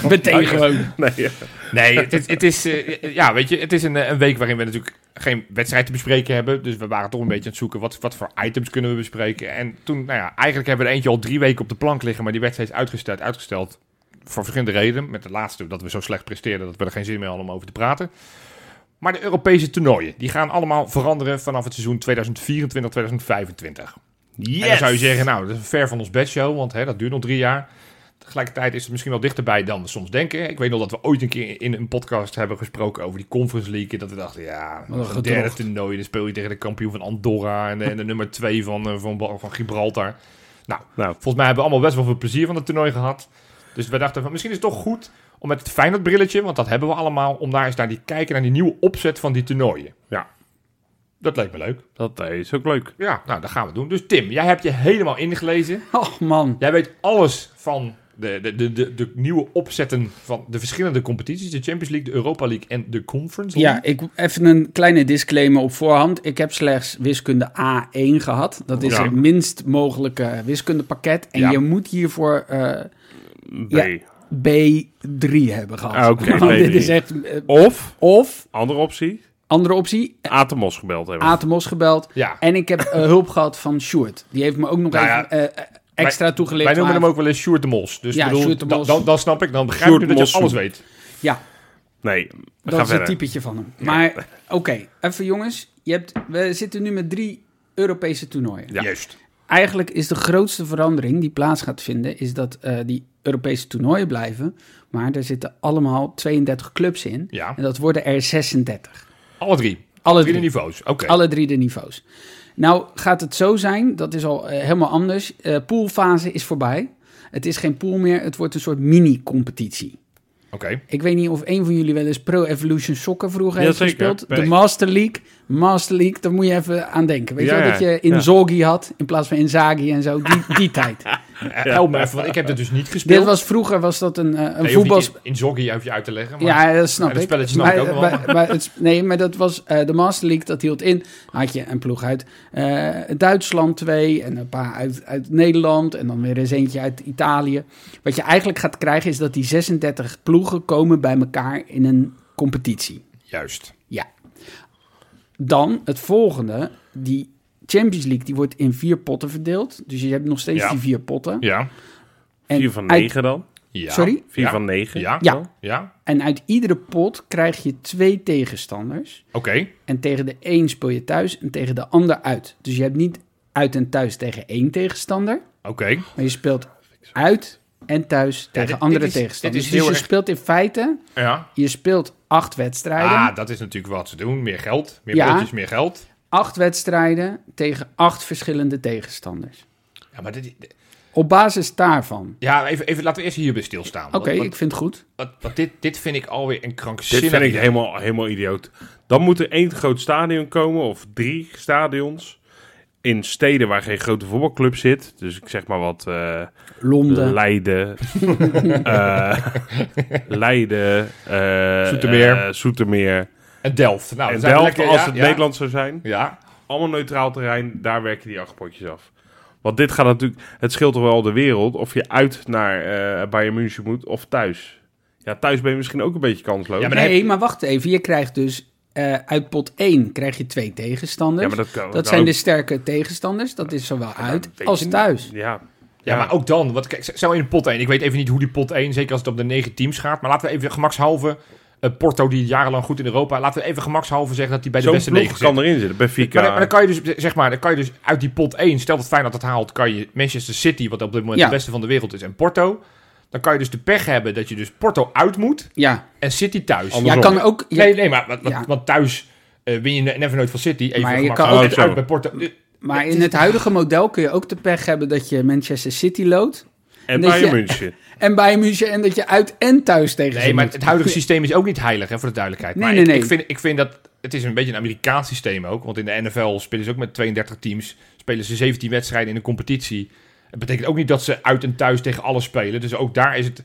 meteen gewoon. Nee, ja. nee, het, is- het is, eh, ja, weet je, het is een, eh, een week waarin we natuurlijk geen wedstrijd te bespreken hebben. Dus we waren toch een beetje aan het zoeken, wat, wat voor items kunnen we bespreken. En toen, nou ja, eigenlijk hebben we er eentje al drie weken op de plank liggen, maar die wedstrijd is uitgesteld, uitgesteld. Voor verschillende redenen. Met de laatste dat we zo slecht presteerden dat we er geen zin meer hadden om over te praten. Maar de Europese toernooien, die gaan allemaal veranderen vanaf het seizoen 2024-2025. Yes! En dan zou je zeggen, nou, dat is ver van ons bedshow, want hè, dat duurt nog drie jaar. Tegelijkertijd is het misschien wel dichterbij dan we soms denken. Ik weet nog dat we ooit een keer in een podcast hebben gesproken over die Conference League. En dat we dachten, ja, een een derde toernooi. Dan speel je tegen de kampioen van Andorra en de, en de nummer twee van, eh, van, van Gibraltar. Nou, Nou, volgens mij hebben we allemaal best wel veel plezier van het toernooi gehad. Dus we dachten van misschien is het toch goed om met het Feyenoord brilletje, want dat hebben we allemaal, om daar eens naar die kijken naar die nieuwe opzet van die toernooien. Ja. Dat leek me leuk. dat eh, is ook leuk. Ja, nou, dat gaan we doen. Dus Tim, jij hebt je helemaal ingelezen. Och man. Jij weet alles van de, de, de, de, de nieuwe opzetten van de verschillende competities. De Champions League, de Europa League en de Conference League. Ja, ik, even een kleine disclaimer op voorhand. Ik heb slechts wiskunde A1 gehad. Dat is Ja. het minst mogelijke wiskundepakket. En Ja. je moet hiervoor eh, B. Ja. B3 hebben gehad. Ah, oké, dit B3. is echt... eh, Of, of, andere optie, andere optie, Atemos gebeld hebben. Atemos gebeld. Ja. En ik heb eh, hulp gehad van Sjoerd. Die heeft me ook nog Nou ja, even extra toegelicht. Wij noemen hem ook wel eens Sjoerd de Mos. Dus Ja, bedoel, Sjoerd de dan, Mos. dan, dan snap ik, dan begrijp Sjoerd ik nu dat je alles weet. Ja, nee, we dat gaan is het verder. typetje van hem. Maar oké, even jongens. Je hebt, we zitten nu met drie Europese toernooien. Ja. Juist. Eigenlijk is de grootste verandering die plaats gaat vinden... is dat eh, die Europese toernooien blijven. Maar er zitten allemaal 32 clubs in. Ja. En dat worden er 36. Alle drie. Alle drie. drie. niveaus. Oké. Alle drie de niveaus. Nou gaat het zo zijn, dat is al eh, helemaal anders. Eh poolfase is voorbij. Het is geen pool meer, het wordt een soort mini-competitie. Oké. Ik weet niet of een van jullie wel eens Pro Evolution Soccer vroeger heeft Jazeker. gespeeld. De. Master League. Master League, daar moet je even aan denken. Weet Ja, je wel, dat je in. Zoggy had in plaats van in Zagi en zo. Die, die tijd. Eh, Help me even, want ik heb dit dus niet gespeeld. Dit was vroeger was dat een, eh, een Nee, voetbal... in, in Zoggy hoef je uit te leggen. Maar Ja, dat snap dat ik. spelletje snap maar, ik ook wel. maar- maar het, nee, maar dat was eh, de Master League, dat hield in. Dan had je een ploeg uit eh, Duitsland twee en een paar uit, uit Nederland en dan weer eens eentje uit Italië. Wat je eigenlijk gaat krijgen is dat die 36 ploegen komen bij elkaar in een competitie. Juist. Ja. Dan het volgende, die Champions League, die wordt in vier potten verdeeld. Dus je hebt nog steeds Ja. die vier potten. Ja. En Vier van uit- negen dan? ja. Sorry? Vier Ja. van negen? Ja. Ja. Ja. En uit iedere pot krijg je twee tegenstanders. Oké. En tegen de een speel je thuis en tegen de ander uit. Dus je hebt niet uit en thuis tegen één tegenstander. Oké. Maar je speelt uit en thuis tegen dit- andere dit is- tegenstanders. dit is dus je erg- speelt in feite, Ja. je speelt acht wedstrijden. Ah, dat is natuurlijk wat ze doen. Meer geld. Meer Ja. broodjes, meer geld. Acht wedstrijden tegen acht verschillende tegenstanders. Ja, maar dit, dit- Op basis daarvan. ja even, even, laten we eerst hierbij stilstaan. Oké, ik vind het goed. want dit, dit vind ik alweer een Dit krankzinnig vind ik helemaal, helemaal idioot. Dan moet er één groot stadion komen, of drie stadions. In steden waar geen grote voetbalclub zit. Dus ik zeg maar wat. eh, Londen. Leiden. eh, Leiden. eh, Zoetermeer. Zoetermeer. En Delft. Nou, en Delft, lekker- als ja, het ja. Nederland zou zijn. Ja. Allemaal neutraal terrein. Daar werken die acht potjes af. Want dit gaat natuurlijk... Het scheelt toch wel de wereld. Of je uit naar eh Bayern München moet of thuis. Ja, thuis ben je misschien ook een beetje kansloos. Ja, maar Nee, maar wacht even. Je krijgt dus eh, uit pot 1 krijg je twee tegenstanders. Ja, maar dat kan- dat zijn ook- de sterke tegenstanders. Dat is zowel uit als thuis. Ja. Ja, maar ook dan. Want kijk, zo in pot 1. Ik weet even niet hoe die pot 1, zeker als het op de negen teams gaat. Maar laten we even gemakshalve... eh, Porto, die jarenlang goed in Europa... Laten we even gemakshalve zeggen dat hij bij de beste negen zit. kan erin zitten. Benfica. Maar, dan- maar dan kan je dus, zeg maar, dan kan je dus uit die pot 1, stel dat Feyenoord dat haalt, kan je Manchester City, wat op dit moment Ja. de beste van de wereld is, en Porto. Dan kan je dus de pech hebben dat je dus Porto uit moet Ja, en City thuis. Ja kan ook... ja, Nee, nee, maar wat, wat- Ja. want thuis eh, win je ne- never nooit van City. Even Maar je kan ook- uit, Zo. uit bij Porto. Maar in het huidige model kun je ook de pech hebben dat je Manchester City loodt. En je- München. En bij München en dat je uit en thuis tegen ze Nee, maar moet. het huidige systeem is ook niet heilig, hè, voor de duidelijkheid. Nee, maar nee, ik, nee. Ik, vind, ik vind dat het is een beetje een Amerikaans systeem ook. Want in de NFL spelen ze ook met 32 teams. Spelen ze 17 wedstrijden in een competitie. Het betekent ook niet dat ze uit en thuis tegen alles spelen. Dus ook daar is het...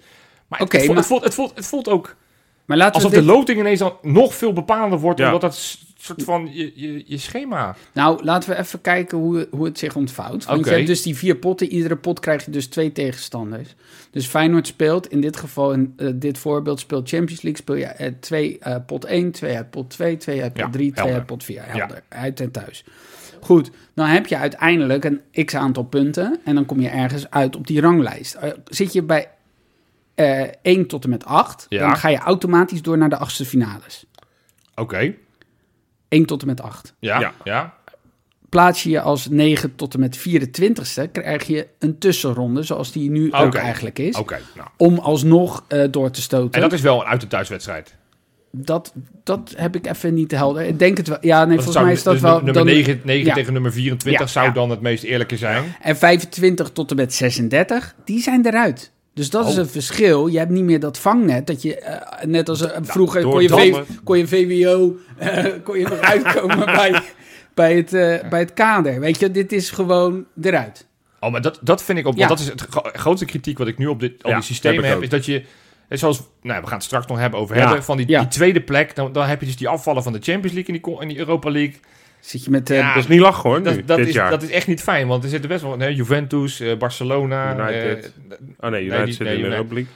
Maar het, Oké, het, voelt, maar- het, voelt, het, voelt, het voelt ook Maar laten alsof we de loting ineens dan nog veel bepalender wordt. Ja. Omdat dat soort van je, je, je schema... Nou, laten we even kijken hoe, hoe het zich ontvouwt. Want je hebt dus die vier potten. Iedere pot krijg je dus twee tegenstanders. Dus Feyenoord speelt, in dit geval, in eh, dit voorbeeld, speelt Champions League. Speel je eh, twee eh, pot 1, twee uit pot 2, twee uit pot Ja, 3, twee helder. uit pot 4. Helder, uit en thuis. Goed, dan heb je uiteindelijk een x-aantal punten. En dan kom je ergens uit op die ranglijst. Eh, zit je bij eh 1 tot en met 8, Ja. dan ga je automatisch door naar de achtste finales. Oké, 1 tot en met 8. ja, Ja. ja. plaats je je als 9 tot en met 24ste, krijg je een tussenronde, zoals die nu ook eigenlijk is. Oké, nou. Om alsnog eh, door te stoten. En dat is wel een uit- de thuiswedstrijd. dat, dat heb ik even niet te helder. Ik denk het wel. Ja, nee, Dat volgens zou- mij is dat dus wel. Nummer dan- 9, 9 Ja. tegen nummer 24 Ja, zou ja. dan het meest eerlijke zijn. En 25 tot en met 36, die zijn eruit. Dus dat is Oh. een verschil. Je hebt niet meer dat vangnet. Dat je, eh, net als eh, vroeger kon je, v, kon je VWO, eh, kon je nog uitkomen bij, bij, het, bij het kader. Weet je, dit is gewoon eruit. Oh, maar dat, dat vind ik op. Ja. Want dat is het gro- grootste kritiek wat ik nu op dit, op Ja, die systemen heb. Is dat je. en Zoals, nou, we gaan het straks nog hebben over Ja. hebben. Van die, Ja. die tweede plek. Dan, dan heb je dus die afvallen van de Champions League en die, en die Europa League. Zit je met... eh, Ja, Dat is niet lachen hoor, nu, Dat, dat, dit is, jaar. dat is echt niet fijn. Want er zitten best wel. Nee, Juventus, eh, Barcelona. United. eh, oh nee, United zit nee, in de United. Europa League.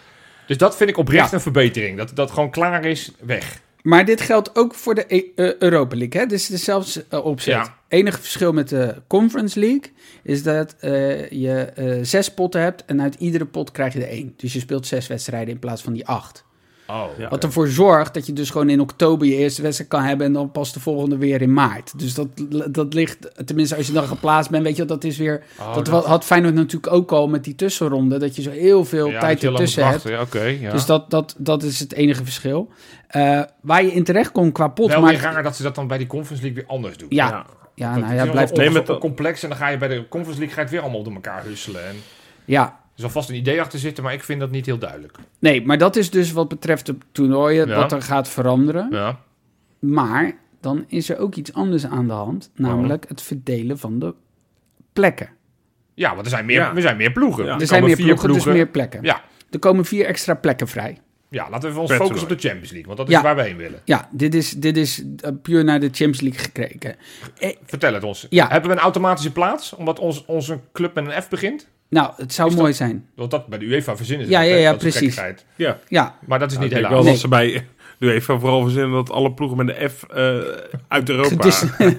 dus dat vind ik oprecht Ja. een verbetering. Dat dat gewoon klaar is, weg. Maar dit geldt ook voor de E- eh, Europa League. Hè? Dit is dezelfde eh, opzet. Ja. Enige verschil met de Conference League is dat eh, je eh, zes potten hebt en uit iedere pot krijg je er één. Dus je speelt zes wedstrijden in plaats van die acht. Oh. Ja. Wat ervoor zorgt dat je dus gewoon in oktober je eerste wedstrijd kan hebben en dan pas de volgende weer in maart. Dus dat, dat ligt, tenminste als je dan geplaatst bent, weet je, dat is weer... Oh, dat had Feyenoord natuurlijk ook al met die tussenronde, dat je zo heel veel ja, tijd ertussen hebt. wachten. Ja, Oké, ja. Dus dat, dat, dat is het enige verschil. Eh, waar je in terecht komt qua pot, Wel maar... weer raar dat ze dat dan bij die Conference League weer anders doen. Ja, Ja. nou is ja, blijft de- complex en dan ga je bij de Conference League ga je het weer allemaal door elkaar husselen. En Ja, er zal vast een idee achter zitten, maar ik vind dat niet heel duidelijk. nee, maar dat is dus wat betreft de toernooien, Ja. wat er gaat veranderen. Ja. Maar dan is er ook iets anders aan de hand, namelijk het verdelen van de plekken. Ja, want er zijn meer, Ja. er zijn meer ploegen. Ja. Er er zijn meer vier ploegen, dus meer plekken. Ja. Er komen vier extra plekken vrij. ja, laten we ons focussen op de Champions League, want dat is Ja. waar we heen willen. Ja, dit is, dit is eh, puur naar de Champions League gekeken. Vertel het ons. Ja. Hebben we een automatische plaats, omdat ons, onze club met een F begint? Nou, het zou Is dat- mooi zijn. Want dat bij de UEFA verzinnen ze Ja, dat, ja, ja, Dat is precies. Ja. Ja, Maar dat is niet ik denk helaas. wel Nee. dat ze bij nu even vooral verzinnen dat alle ploegen met de F eh, uit Europa. Gedis-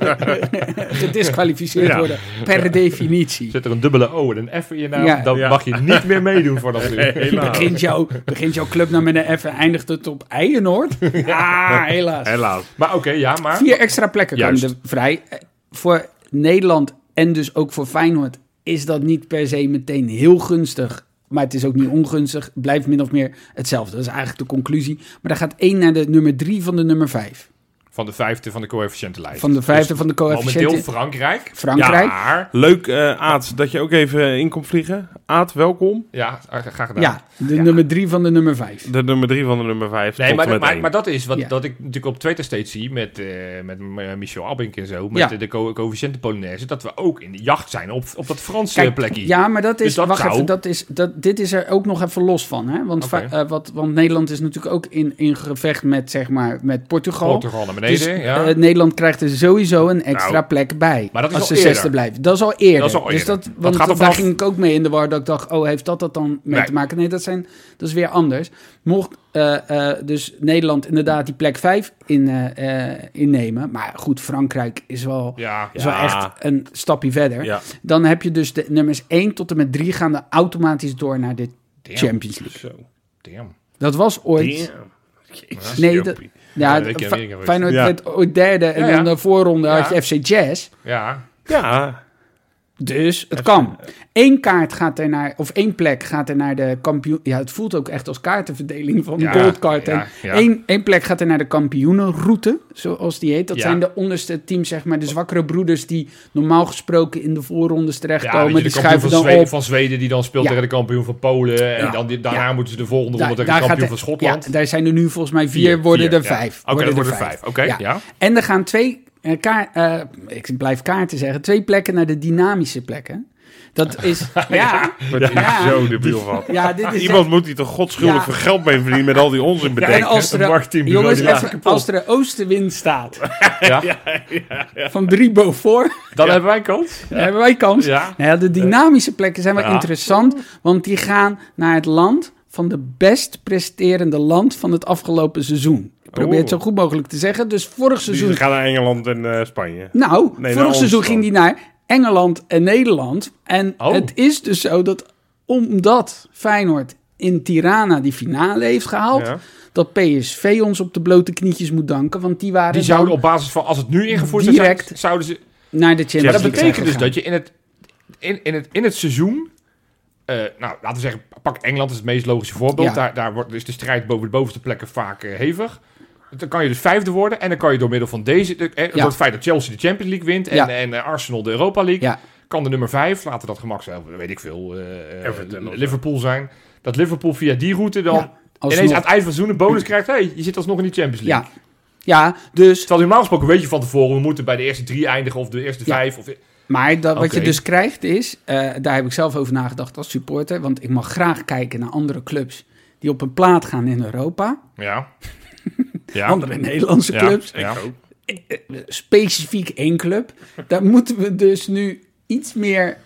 gedisqualificeerd Ja. worden per definitie. Zit er een dubbele O en een F in je naam, Ja. dan Ja. mag je niet meer meedoen voor dat Nee, helaas. Begint, jouw, begint jouw club nou met een F en eindigt het op Eijenoord? Ja, helaas. Helaas. Maar oké, ja, maar... Vier extra plekken komen er vrij. Eh, Voor Nederland en dus ook voor Feyenoord is dat niet per se meteen heel gunstig. Maar het is ook niet ongunstig. Blijft min of meer hetzelfde. Dat is eigenlijk de conclusie. Maar dan gaat één naar de nummer drie van de nummer vijf. Van de vijfde van de coëfficiëntenlijst. Van de vijfde Dus van de Momenteel coëfficiënten. Frankrijk. Frankrijk. Maar... Leuk, eh Aad, dat je ook even in komt vliegen. Aad, welkom. Ja, graag gedaan. Ja, de nummer drie van de nummer vijf. De nummer drie van de nummer vijf. Nee, maar, maar, maar dat is wat Ja. dat ik natuurlijk op Twitter steeds zie met, eh, met eh, Michel Abink en zo. Met Ja. de, de co coëfficiënten Polonaise. Dat we ook in de jacht zijn op, op dat Franse Kijk, plekje. Ja, maar dat is. Dus dat wacht zou- even, dat is, dat, dit is er ook nog even los van. Hè? Want, eh, wat, want Nederland is natuurlijk ook in, in gevecht met, zeg maar, met Portugal. Portugal naar Dus ja. eh, Nederland krijgt er sowieso een extra Nou, plek bij. maar dat is als al ze zesde blijven. Dat is al eerder. Dat is al Dus eerder. dat, Dat want gaat er daar ging ik ook mee in de war. Dat ik dacht, oh, heeft dat dat dan mee Nee. te maken? Nee, dat, zijn, dat is weer anders. Mocht eh, eh, dus Nederland inderdaad die plek 5 in, innemen. Maar goed, Frankrijk is wel, ja, is wel Ja. echt een stapje verder. Dan heb je dus de nummers 1 tot en met 3 gaan er automatisch door naar de damn, Champions League. zo. damn. Dat was ooit... Damn. Jezus, Nee, dat- Ja. Feyenoord Ja. werd ooit derde en Ja, ja. dan de voorronde had je FC Jazz. Ja, Ja, Dus het kan. Eén kaart gaat er naar, of één plek gaat er naar de kampioen. Ja, het voelt ook echt als kaartenverdeling van Ja, goldcard. ja, En ja. Eén, één plek gaat er naar de kampioenenroute, zoals die heet. Dat zijn de onderste teams, zeg maar, de zwakkere broeders die normaal gesproken in de voorrondes terechtkomen. die de kampioen schuiven van dan Zweden, op. van Zweden die dan speelt tegen de kampioen van Polen. En dan, die- daarna moeten ze de volgende ronde tegen de kampioen van Schotland. Daar zijn er nu volgens mij vier, Vier, worden vier, er vijf. Oké, er worden er vijf. Oké, ja. En er gaan twee, eh, kaar, eh, ik blijf kaarten zeggen, twee plekken naar de dynamische plekken. Dat is, ja, Ja. zo debiel van. ja, dit is Iemand moet hier toch godschuldig Ja. voor geld mee verdienen met al die onzin En bedenken. als er, Een jongens, die even, als er een oostenwind staat Ja. van drie voor, Dan hebben wij kans. dan hebben wij kans. Ja. Nou ja, de dynamische plekken zijn wel Ja. interessant, want die gaan naar het land van de best presterende land van het afgelopen seizoen. Ik probeer het zo Oh. goed mogelijk te zeggen. Dus vorig seizoen Die gaan naar Engeland en eh, Spanje. Nou, vorig seizoen ging die naar Engeland en Nederland. En Oh. het is dus zo dat omdat Feyenoord in Tirana die finale heeft gehaald... Ja. dat PSV ons op de blote knietjes moet danken. Want die waren Die zouden op basis van, als het nu ingevoerd Direct. is, zouden ze... naar de Champions Maar dat League betekent zijn dus dat je in het, in, in het, in het seizoen... eh, nou, laten we zeggen, pak Engeland is het meest logische voorbeeld. Ja. Daar, daar wordt, is de strijd boven de bovenste plekken vaak eh, hevig. Dan kan je dus vijfde worden. En dan kan je door middel van deze... de- eh, Door het feit dat Chelsea de Champions League wint... en, Ja. en eh, Arsenal de Europa League... Ja. kan de nummer vijf, laten dat gemakszelf, weet ik veel... eh, eh, Everton. Liverpool zijn. Dat Liverpool via die route dan... Alsnog. Ineens aan het eind van het seizoen een bonus krijgt. hey, je zit alsnog in die Champions League. Ja. ja, dus Terwijl normaal gesproken weet je van tevoren... we moeten bij de eerste drie eindigen of de eerste Ja. vijf. Of, Maar dat, wat je dus krijgt is, eh, daar heb ik zelf over nagedacht als supporter, want ik mag graag kijken naar andere clubs die op een plaat gaan in Europa. ja. Ja. Andere Nederlandse Ja. clubs. Ja. Eh, Specifiek één club. Daar moeten we dus nu iets meer,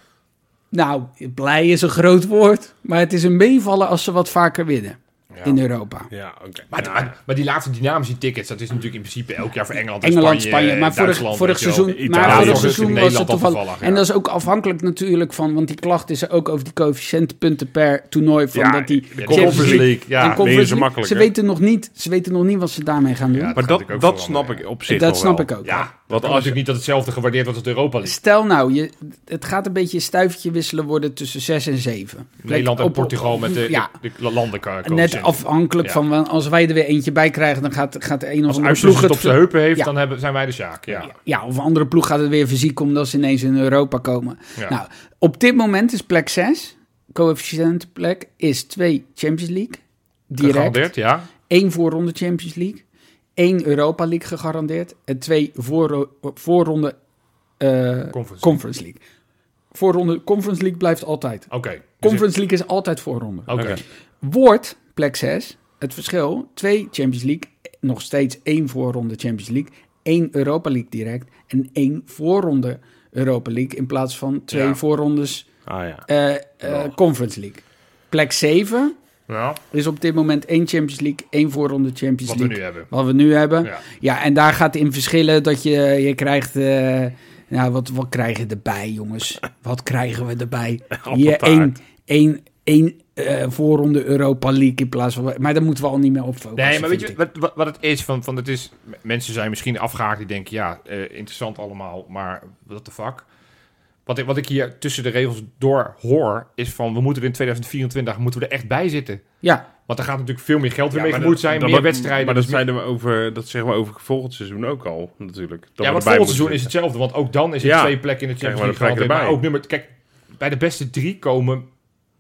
nou, blij is een groot woord, maar het is een meevallen als ze wat vaker winnen Ja. in Europa. Ja, oké. Maar, maar, maar die laatste dynamische tickets, dat is natuurlijk in principe elk jaar voor Engeland en Engeland, Spanje, Spanje, maar vorig, Duitsland, vorig seizoen, Italië. maar vorig seizoen was het Nederland toevallig. En dat is ook afhankelijk natuurlijk van, want die klacht is er ook over die coëfficiëntenpunten per toernooi. Van Ja, dat die de Champions Conference League, ja. Conference League, makkelijk, ze weten nog niet, ze weten nog niet wat ze daarmee gaan doen. Ja, Maar dat, dat snap ik op zich dat snap ik ook. Ja, Want als natuurlijk niet dat hetzelfde gewaardeerd wordt als Europa League. Stel nou, je, het gaat een beetje een stuivertje wisselen worden tussen 6 en 7. Nederland en Op- Portugal met de, ja, de, de landenkaart. net afhankelijk Ja. van als wij er weer eentje bij krijgen, dan gaat, gaat de een of Als andere ploeg het op zijn heupen heeft, Ja. dan hebben, zijn wij de Sjaak. Ja. Ja, of een andere ploeg gaat het weer fysiek omdat ze ineens in Europa komen. Nou, op dit moment is plek 6, coëfficiëntplek, is 2 Champions League. Direct. Ja. één voorronde Champions League. Één Europa League gegarandeerd. En twee voorro- voorronde eh, Conference. Conference League. Voorronde Conference League blijft altijd. Oké. Dus Conference League is altijd voorronde. Oké. Wordt plek 6 het verschil. Twee Champions League, nog steeds één voorronde Champions League, één Europa League direct en één voorronde Europa League in plaats van twee Ja. voorrondes Ah ja. eh, eh, Conference League. Plek 7 Ja, is op dit moment één Champions League, één voorronde Champions wat we League. nu hebben. Wat we nu hebben. Ja. Ja, en daar gaat in verschillen dat je, je krijgt... eh, nou, wat, wat krijgen we erbij, jongens? Wat krijgen we erbij? Hier één, één, één eh, voorronde Europa League in plaats van... Maar daar moeten we al niet meer op focussen, Nee, maar weet je wat, wat, wat het is? Van, van het is mensen zijn misschien afgehaakt die denken, ja, eh, interessant allemaal, maar what the fuck? Wat ik, wat ik hier tussen de regels door hoor, is van we moeten er in 2024 moeten we er echt bij zitten. Ja, Want er gaat natuurlijk veel meer geld weer Ja, mee gemoeid zijn, dat- meer dat- wedstrijden. Maar dat dus zeiden we over, dat zeggen we over volgend seizoen ook al, natuurlijk. Dat ja, want volgend seizoen is hetzelfde, want ook dan is het Ja. twee plekken in de Champions League. Maar ook nummer, kijk, bij de beste drie komen.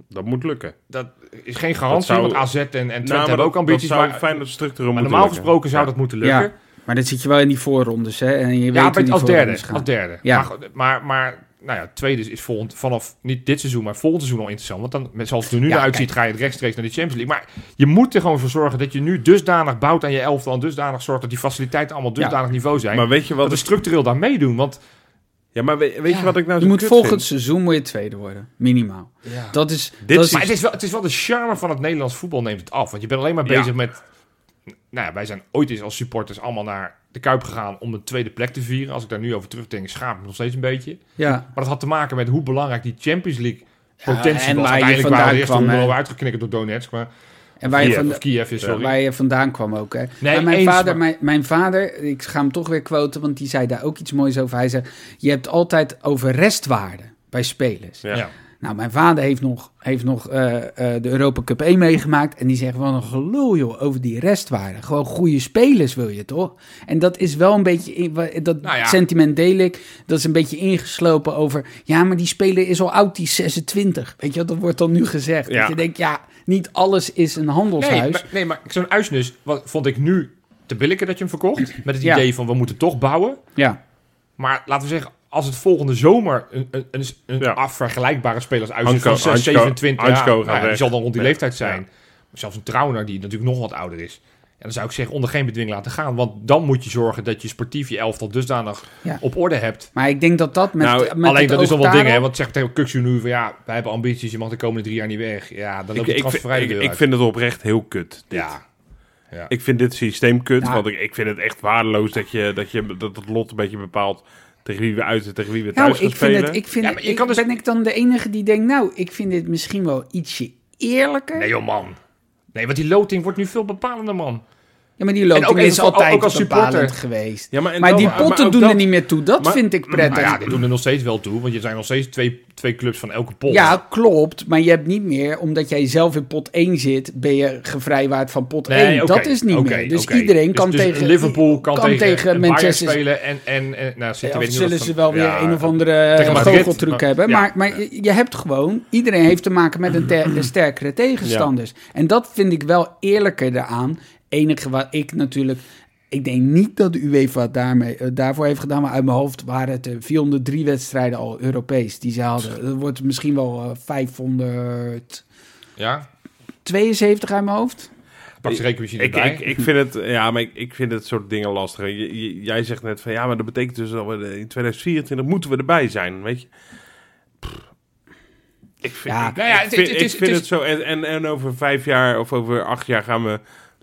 Dat moet lukken. dat is geen garantie, zou- want AZ en, en Twente Nou, hebben dat- ook ambities. Dat zou maar fijn dat structureel maar moeten normaal lukken. gesproken zou Ja. dat moeten lukken. ja, maar dat zit je wel in die voorrondes, hè? En je weet Ja, die als derde. Als derde. Ja. Maar, maar nou ja, tweede is, volgend, vanaf niet dit seizoen, maar volgend seizoen al interessant. Want dan, met- zoals het er nu Ja, naar uitziet, ga je rechtstreeks naar de Champions League. Maar je moet er gewoon voor zorgen dat je nu dusdanig bouwt aan je elftal. En dusdanig zorgt dat die faciliteiten allemaal Ja. dusdanig niveau zijn. Maar weet je wat... dat we structureel daar meedoen. Want Ja, maar weet, weet je wat ik nou Je zo moet kut volgend vind? seizoen moet je tweede worden, minimaal. Dat is... Dit dat is maar het is, wel, het is wel de charme van het Nederlands voetbal neemt het af. Want je bent alleen maar Ja. bezig met... Nou ja, wij zijn ooit eens als supporters allemaal naar de Kuip gegaan om een tweede plek te vieren. Als ik daar nu over terugdenk, schaam ik me nog steeds een beetje. ja. Maar dat had te maken met hoe belangrijk die Champions League Ja, potentie en was. waar je Uiteindelijk vandaan waren de kwam, al uitgeknikkerd door Donetsk. Maar En waar je, Kiev, van, of Kiev is, sorry. waar je vandaan kwam ook, hè? Nee, maar mijn, eens, vader, maar- mijn, mijn vader, ik ga hem toch weer quoten, want die zei daar ook iets moois over. Hij zei, je hebt altijd over restwaarde bij spelers. Ja. Ja. Nou, mijn vader heeft nog, heeft nog eh, eh, de Europa Cup 1 meegemaakt. En die zegt, wat een gelul joh, over die restwaarde. Gewoon goede spelers wil je toch? En dat is wel een beetje, dat Nou ja. sentiment deel ik. Dat is een beetje ingeslopen over, ja, maar die speler is al oud, die is 26. Weet je wat, dat wordt dan nu gezegd. Ja. Dat je denkt, ja, niet alles is een handelshuis. Nee, maar, nee, maar zo'n Uisnes wat vond ik nu te billijken dat je hem verkocht. Met het Ja. idee van we moeten toch bouwen. Ja, Maar laten we zeggen, als het volgende zomer een, een, een, een Ja. afvergelijkbare speler als Uisnes Hansko- van 6, Hansko- 27 Hansko ja, gaat nou ja, die zal dan rond die Ja. leeftijd zijn. Ja. Zelfs een Trauner die natuurlijk nog wat ouder is. En dan zou ik zeggen, onder geen bedwing laten gaan. Want dan moet je zorgen dat je sportief je elftal dusdanig Ja. op orde hebt. maar ik denk dat dat met, Nou, met Alleen het dat is al wat dingen, hè? Want zegt tegen Kuxu nu van ja, wij hebben ambities, je mag de komende drie jaar niet weg. Ja, dan Ik, loopt ik, vind, transfervrije ik, deur ik uit. vind het oprecht heel kut. dit. Ja. ja. Ik vind dit systeem kut, Ja. want ik, ik vind het echt waardeloos dat, je, dat, je, dat het lot een beetje bepaalt tegen wie we uit en tegen wie we thuis Nou, gaan ik vind spelen. het, ik vind Ja, het- maar je ik- kan dus- ben ik dan de enige die denkt, nou, ik vind dit misschien wel ietsje eerlijker. Nee joh man. Nee, want die loting wordt nu veel bepalender man. Ja, maar die En loting ook is altijd ook als supporter. geweest. Ja, maar, die potten doen dat- er niet meer toe. Dat Maar- vind ik prettig. Ja, die doen er nog steeds wel toe, want je zijn nog steeds twee, twee clubs van elke pot. Ja, klopt. Maar je hebt niet meer, omdat jij zelf in pot 1 zit, ben je gevrijwaard van pot 1. Nee, oké, dat is niet meer. Dus iedereen Dus- kan dus tegen Liverpool kan, tegen, Manchester spelen en, en, en nou, Ja, weet niet zullen ze wel weer ja, een of andere Madrid, goocheltruc maar- hebben. ja. Maar, maar je- hebt gewoon... Iedereen heeft te maken met een sterkere tegenstanders. En dat vind ik wel eerlijker eraan. Enige wat ik natuurlijk... Ik denk niet dat de UEFA daarmee, eh, daarvoor heeft gedaan, maar uit mijn hoofd waren het eh, 403 wedstrijden al Europees die ze hadden. Dat wordt misschien wel eh, 572 Ja, uit mijn hoofd. pak ze rekenmachine Ik, erbij. ik, ik vind het, ja, maar ik, ik vind het soort dingen lastig. Je- je- jij zegt net van ja, maar dat betekent dus dat we de- in 2024 moeten we erbij zijn, weet je? Pff. Ik vind, Ja, ik, nou ja, ik het- vind, het ik vind het het, zo. En, en, en over vijf jaar of over acht jaar gaan we,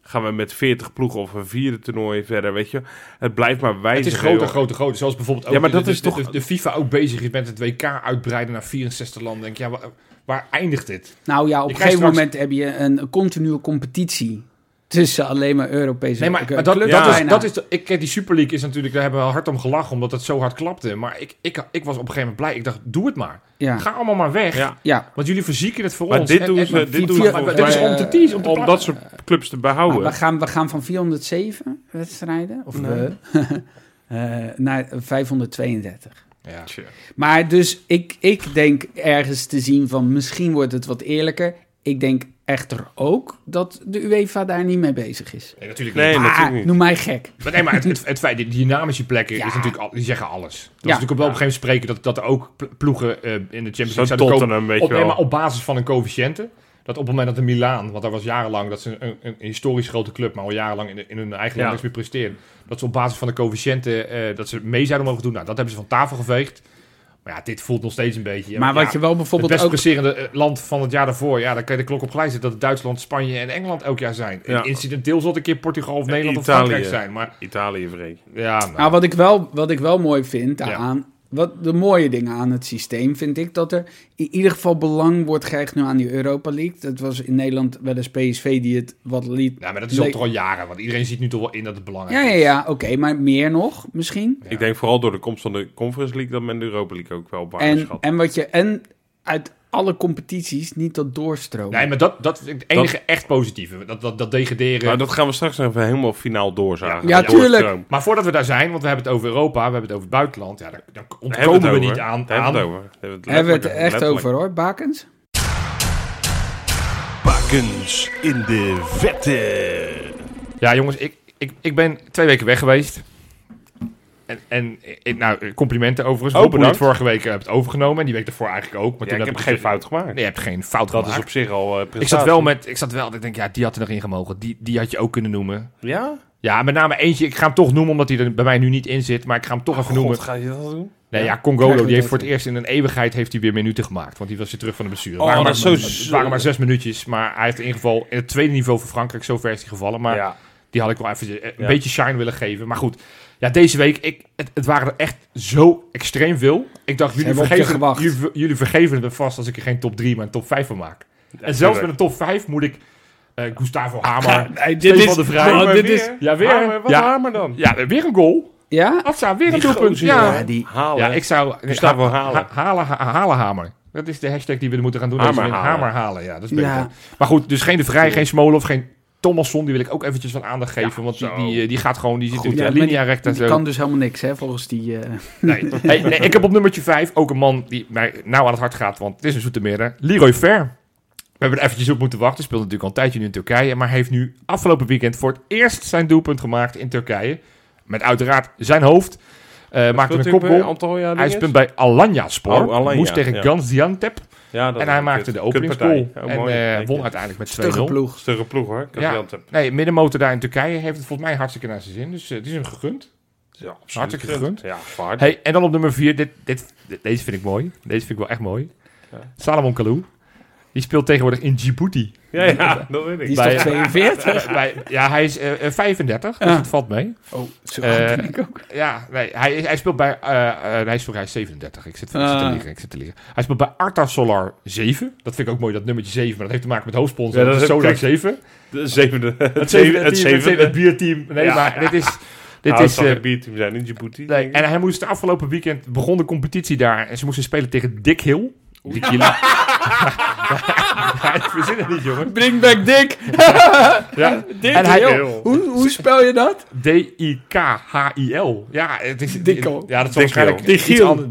gaan we met 40 ploegen of een vierde toernooi verder, weet je? Het blijft maar het wijzigen. is groter, joh. groter, groter. Zoals bijvoorbeeld ook Ja, maar de, dat de, is de- toch- de, de FIFA ook bezig is met het WK uitbreiden naar 64 landen. Denk ik, ja, waar, waar eindigt dit? Nou ja, op Je een gegeven straks- moment heb je een continue competitie tussen alleen maar Europese Nee, maar, dat, dat, Ja. is, dat is... de- Ik, kijk, die Super League is natuurlijk... Daar hebben we hard om gelachen, omdat het zo hard klapte. Maar ik, ik, ik was op een gegeven moment blij. Ik dacht, doe het maar. Ja, Ga allemaal maar weg. Ja. ja. Want jullie verzieken het voor Maar ons. dit En- doen en- ze, dit vier- doen ze maar dit is mij, om te teasen, om te om pla- dat soort clubs te behouden. we, gaan, we gaan van 407 wedstrijden, of Nee. eh, naar 532. Ja. Maar dus ik, ik denk ergens te zien van misschien wordt het wat eerlijker. Ik denk echter ook dat de UEFA daar niet mee bezig is. Nee, natuurlijk Nee, niet. natuurlijk Maar niet. noem mij gek. Maar, nee, maar het, het, het feit, die dynamische plekken Ja. is natuurlijk al, die zeggen alles. Dat is Ja. natuurlijk op wel op een gegeven moment spreken dat, dat er ook pl- ploegen eh, in de Champions League zouden komen. Tottenham, weet Op, je nee, wel. maar op basis van een coëfficiënte. Dat op het moment dat de Milaan, want daar was jarenlang, dat ze een, een, een historisch grote club, maar al jarenlang in, in hun eigen Ja. land niks meer presteren. Dat ze op basis van de coëfficiënte, eh, dat ze mee zouden mogen doen. Nou, dat hebben ze van tafel geveegd. Maar ja, dit voelt nog steeds een beetje. Maar ja, wat je wel het bijvoorbeeld best ook... presterende eh, land van het jaar daarvoor, ja, dan kan je de klok op gelijk zetten dat het Duitsland, Spanje en Engeland elk jaar zijn. Ja. Incidenteel zal het een keer Portugal of En Nederland of Italië. Frankrijk zijn. Maar Italië vreemd. ja, nou, Nou, wat ik wel, wat ik wel mooi vind Ja. Wat de mooie dingen aan het systeem vind ik dat er in ieder geval belang wordt gehecht nu aan die Europa League. Dat was in Nederland wel eens PSV die het wat liet. Ja, maar dat is ook Le- toch al jaren. Want iedereen ziet nu toch wel in dat het belangrijk Ja, ja, is. ja, oké, maar meer nog misschien. Ja. Ik denk vooral door de komst van de Conference League dat men de Europa League ook wel waarde En, schat. en wat je en uit alle competities niet dat doorstromen. Nee, maar dat, dat is het enige echt positieve. Dat, dat, dat degraderen. Maar dat gaan we straks nog even helemaal finaal doorzagen. Ja, tuurlijk. Maar voordat we daar zijn, want we hebben het over Europa, we hebben het over het buitenland. Ja, daar, ontkomen we niet aan. Daar hebben we het over. Hebben Hebben we het echt letterlijk. over hoor, Bakens? Bakens in de vette. Ja, jongens, ik, ik, ik ben twee weken weg geweest. En, en ik- nou, complimenten overigens. Oh, hoe je het vorige week hebt overgenomen. En die week ervoor eigenlijk ook. Maar Ja, toen ik heb ik geen fout gemaakt. Nee, je hebt geen fout Dat gemaakt. is op zich al eh ik zat wel met, ik zat wel, ik denk, ja, die had er nog in gemogen. Die, die had je ook kunnen noemen. Ja? Ja, met name eentje. Ik ga hem toch noemen, omdat hij er bij mij nu niet in zit. Maar ik ga hem toch even noemen. God, ga je dat doen? Nee, ja, Ja, Congolo, die heeft dat voor het eerst in een eeuwigheid heeft hij weer minuten gemaakt. Want die was weer terug van de blessure. Oh, waren dat maar, zo- het waren maar zes minuutjes. Maar hij heeft in ieder geval in het tweede niveau voor Frankrijk zo ver is hij gevallen. Maar ja. die had ik wel even een Ja. beetje shine willen geven. Maar goed, ja, deze week, ik, het, het waren er echt zo extreem veel. Ik dacht, jullie vergeven, gewacht. jullie, jullie vergeven het me vast als ik er geen top 3, maar een top 5 van maak. en zelfs met een top 5 moet ik eh, Gustavo Hamer, Nee, dit Stefan is- de Vrij. Oh, Maar dit weer? is- Ja, weer. Hamer, wat Ja. Hamer dan? Ja, weer een goal. Ja? Atsa, weer een doelpunt. Ja, Ja, die... Halen. ja, ik zou... Gustavo ha- halen. ha- halen, ha- halen hamer. Dat is de hashtag die we moeten gaan doen. Hamer halen. Hamer halen, ja. Dat is beter. Ja. Maar goed, dus geen De Vrij, geen Smolov, geen Thomasson. Die wil ik ook eventjes wat aandacht geven. want die, zo. die, eh, die gaat gewoon... Die zit in Ja, de linea recta. Die kan dus helemaal niks, hè, volgens die... eh, Nee. Hey, nee, ik heb op nummertje 5 ook een man die mij nauw aan het hart gaat. Want het is een zoete midden. Leroy Ver. We hebben er eventjes op moeten wachten. Speelt natuurlijk al een tijdje nu in Turkije. Maar heeft nu afgelopen weekend voor het eerst zijn doelpunt gemaakt in Turkije. Met uiteraard zijn hoofd. Eh maakte een kopgoal. Antalya Hij speelt bij Alanya Sport. Oh, Alanya, Moest tegen ja. Gaziantep. Ja, dat En hij maakte de openingsgoal. Oh, en mooi. eh, won uiteindelijk met 2-0. stugge ploeg. Stugge ploeg hoor. Nee, middenmotor daar in Turkije heeft het volgens mij hartstikke naar zijn zin. Dus eh, het is hem gegund. Ja, Hartstikke gegund. Ja. Hey, en dan op nummer 4. Dit, dit, dit- deze vind ik mooi. Deze vind ik wel echt mooi. Ja. Salomon Kalou. Die speelt tegenwoordig in Djibouti. Ja, ja, dat weet Die ik. is Bij- toch 42? Bij, ja, hij is eh, eh, 35, dus Ja. het valt mee. Oh, zo Eh, ben ik ook. Ja, nee, hij, hij speelt bij... eh eh, hij, is, hij is 37, ik zit, ik zit te Ah. liegen, ik zit te liegen. Hij speelt bij Arta Solar 7. Dat vind ik ook mooi, dat nummertje 7, maar dat heeft te maken met hoofdsponsor. Ja, dat dat is Solar ik- 7. De zevende. Het Het zevende. bierteam. Nee, Ja. maar dit is... Dit Nou, is het eh, bierteam zijn in Djibouti. nee, en hij moest afgelopen weekend begon de competitie daar en ze moesten spelen tegen Dick Hill. Dick Hill. Ja, ik verzin het niet, jongen. Bring back Dick. Ja. Dick, En hij- joh. hoe, hoe spel je dat? D-I-K-H-I-L. Ja, het is... Ja, dat is waarschijnlijk.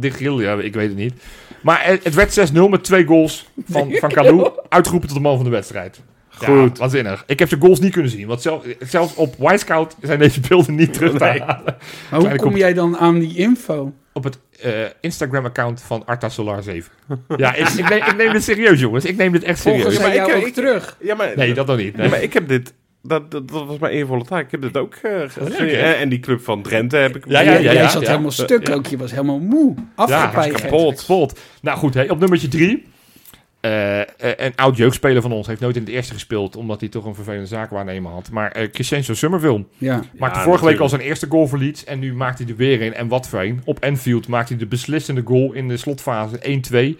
Dichiel, ja, ik weet het niet. Maar het, werd 6-0 met twee goals van, van Kalou. Uitgeroepen tot de man van de wedstrijd. Ja, Goed. waanzinnig. Ik heb de goals niet kunnen zien. Want zelf, zelfs op Wisecout zijn deze beelden niet terug te Nee. halen. Maar hoe kom jij dan aan die info? Op het eh, Instagram-account van Arta Solar 7. ja, ik, neem, ik neem dit serieus, jongens. Ik neem dit echt serieus. Maar ik, heb, eh, terug. Ja, maar, nee, dat dan niet. Maar ik heb dit... Dat, dat, dat, was mijn eervolle taak. Ik heb dit ook uh. En die club van Drenthe heb ik... Ja, ja, ja, Jij zat helemaal stuk ook. Je was helemaal moe. Afgepijgerd. Ja, kapot. Nou goed, op nummertje 3... Eh, eh, een oud jeugdspeler van ons heeft nooit in het eerste gespeeld, omdat hij toch een vervelende zaak waarnemen had. Maar uh, Crescenzo Summerville ja. maakte vorige week al zijn eerste goal voor Leeds en nu maakt hij er weer in. En wat fijn. Op Enfield maakt hij de beslissende goal in de slotfase 1-2.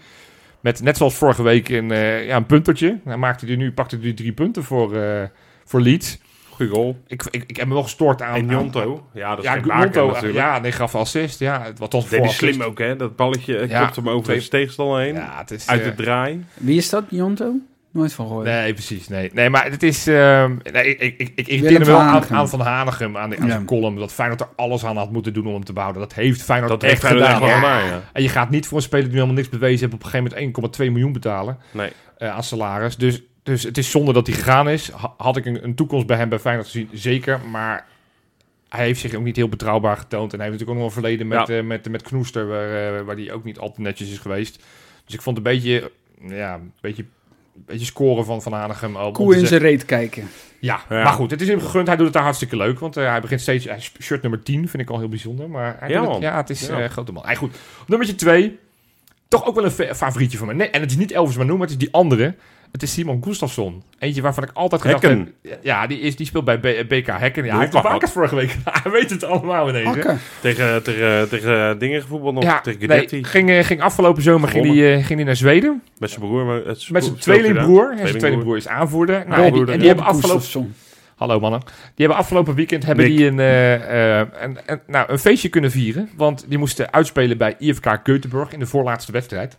Met net zoals vorige week een, ja, een puntertje. Dan maakt hij nu, pakt hij drie punten voor, uh, voor Leeds. Goeie goal. Ik, ik, ik heb me wel gestoord aan... En aan- Jonto. Ja, dat is Ja, Gonto, natuurlijk. ja, nee, gaf assist. Ja, het was voor slim ook, hè? Dat balletje eh, Ja, klopt hem over twee- zijn tegenstander heen. Ja, het is... Uit eh, de draai. Wie is dat, Jonto? Nooit van gehoord. Nee, precies. Nee, nee maar het is... ehm nee, ik, ik, ik, me wel van aan, aan Van Hanegem, aan, de, aan Ja. zijn column, dat Feyenoord er alles aan had moeten doen om hem te behouden. Dat heeft Feyenoord Dat echt gedaan. Ja. En je gaat niet voor een speler die nu helemaal niks bewezen heeft op een gegeven moment 1,2 miljoen betalen Nee. eh, aan salaris. Dus, dus het is zonde dat hij gegaan is. Ha- Had ik een, een toekomst bij hem bij Feyenoord gezien? Zeker, maar... Hij heeft zich ook niet heel betrouwbaar getoond. En hij heeft natuurlijk ook nog een verleden met, Ja. eh, met, met Knoester, waar, eh, waar hij ook niet altijd netjes is geweest. Dus ik vond het een beetje, ja, een beetje, een beetje scoren van Van Hanegem. Koe in zijn reet kijken. ja, Ja. maar goed, het is hem gegund. Hij doet het daar hartstikke leuk. Want eh, hij begint steeds... Hij shirt nummer 10 vind ik al heel bijzonder. Maar hij Ja, het- ja het is Ja. eh grote man. Hij goed. Nummertje 2. Toch ook wel een fa- favorietje van mij. Nee, en het is niet Elvis Manu, maar het is die andere. Het is Simon Gustafsson. Eentje waarvan ik altijd gedacht Hekken. heb... Ja, die, is, die speelt bij B- BK Hekken. Ja, hij heeft de vorige week. hij weet het allemaal ineens. Hakken. Tegen, tegen, tegen dingen gevoetbald nog. Ja, tegen nee, ging, eh, ging afgelopen zomer ging die, eh, ging die naar Zweden. Met zijn broer. Met zijn tweelingbroer. zijn tweelingbroer is aanvoerder. Nou, en die, en hebben afgelopen... Hallo mannen. Die hebben afgelopen weekend hebben Nick. die een, eh, eh, een, een- nou, een feestje kunnen vieren. Want die moesten uitspelen bij IFK Göteborg in de voorlaatste wedstrijd.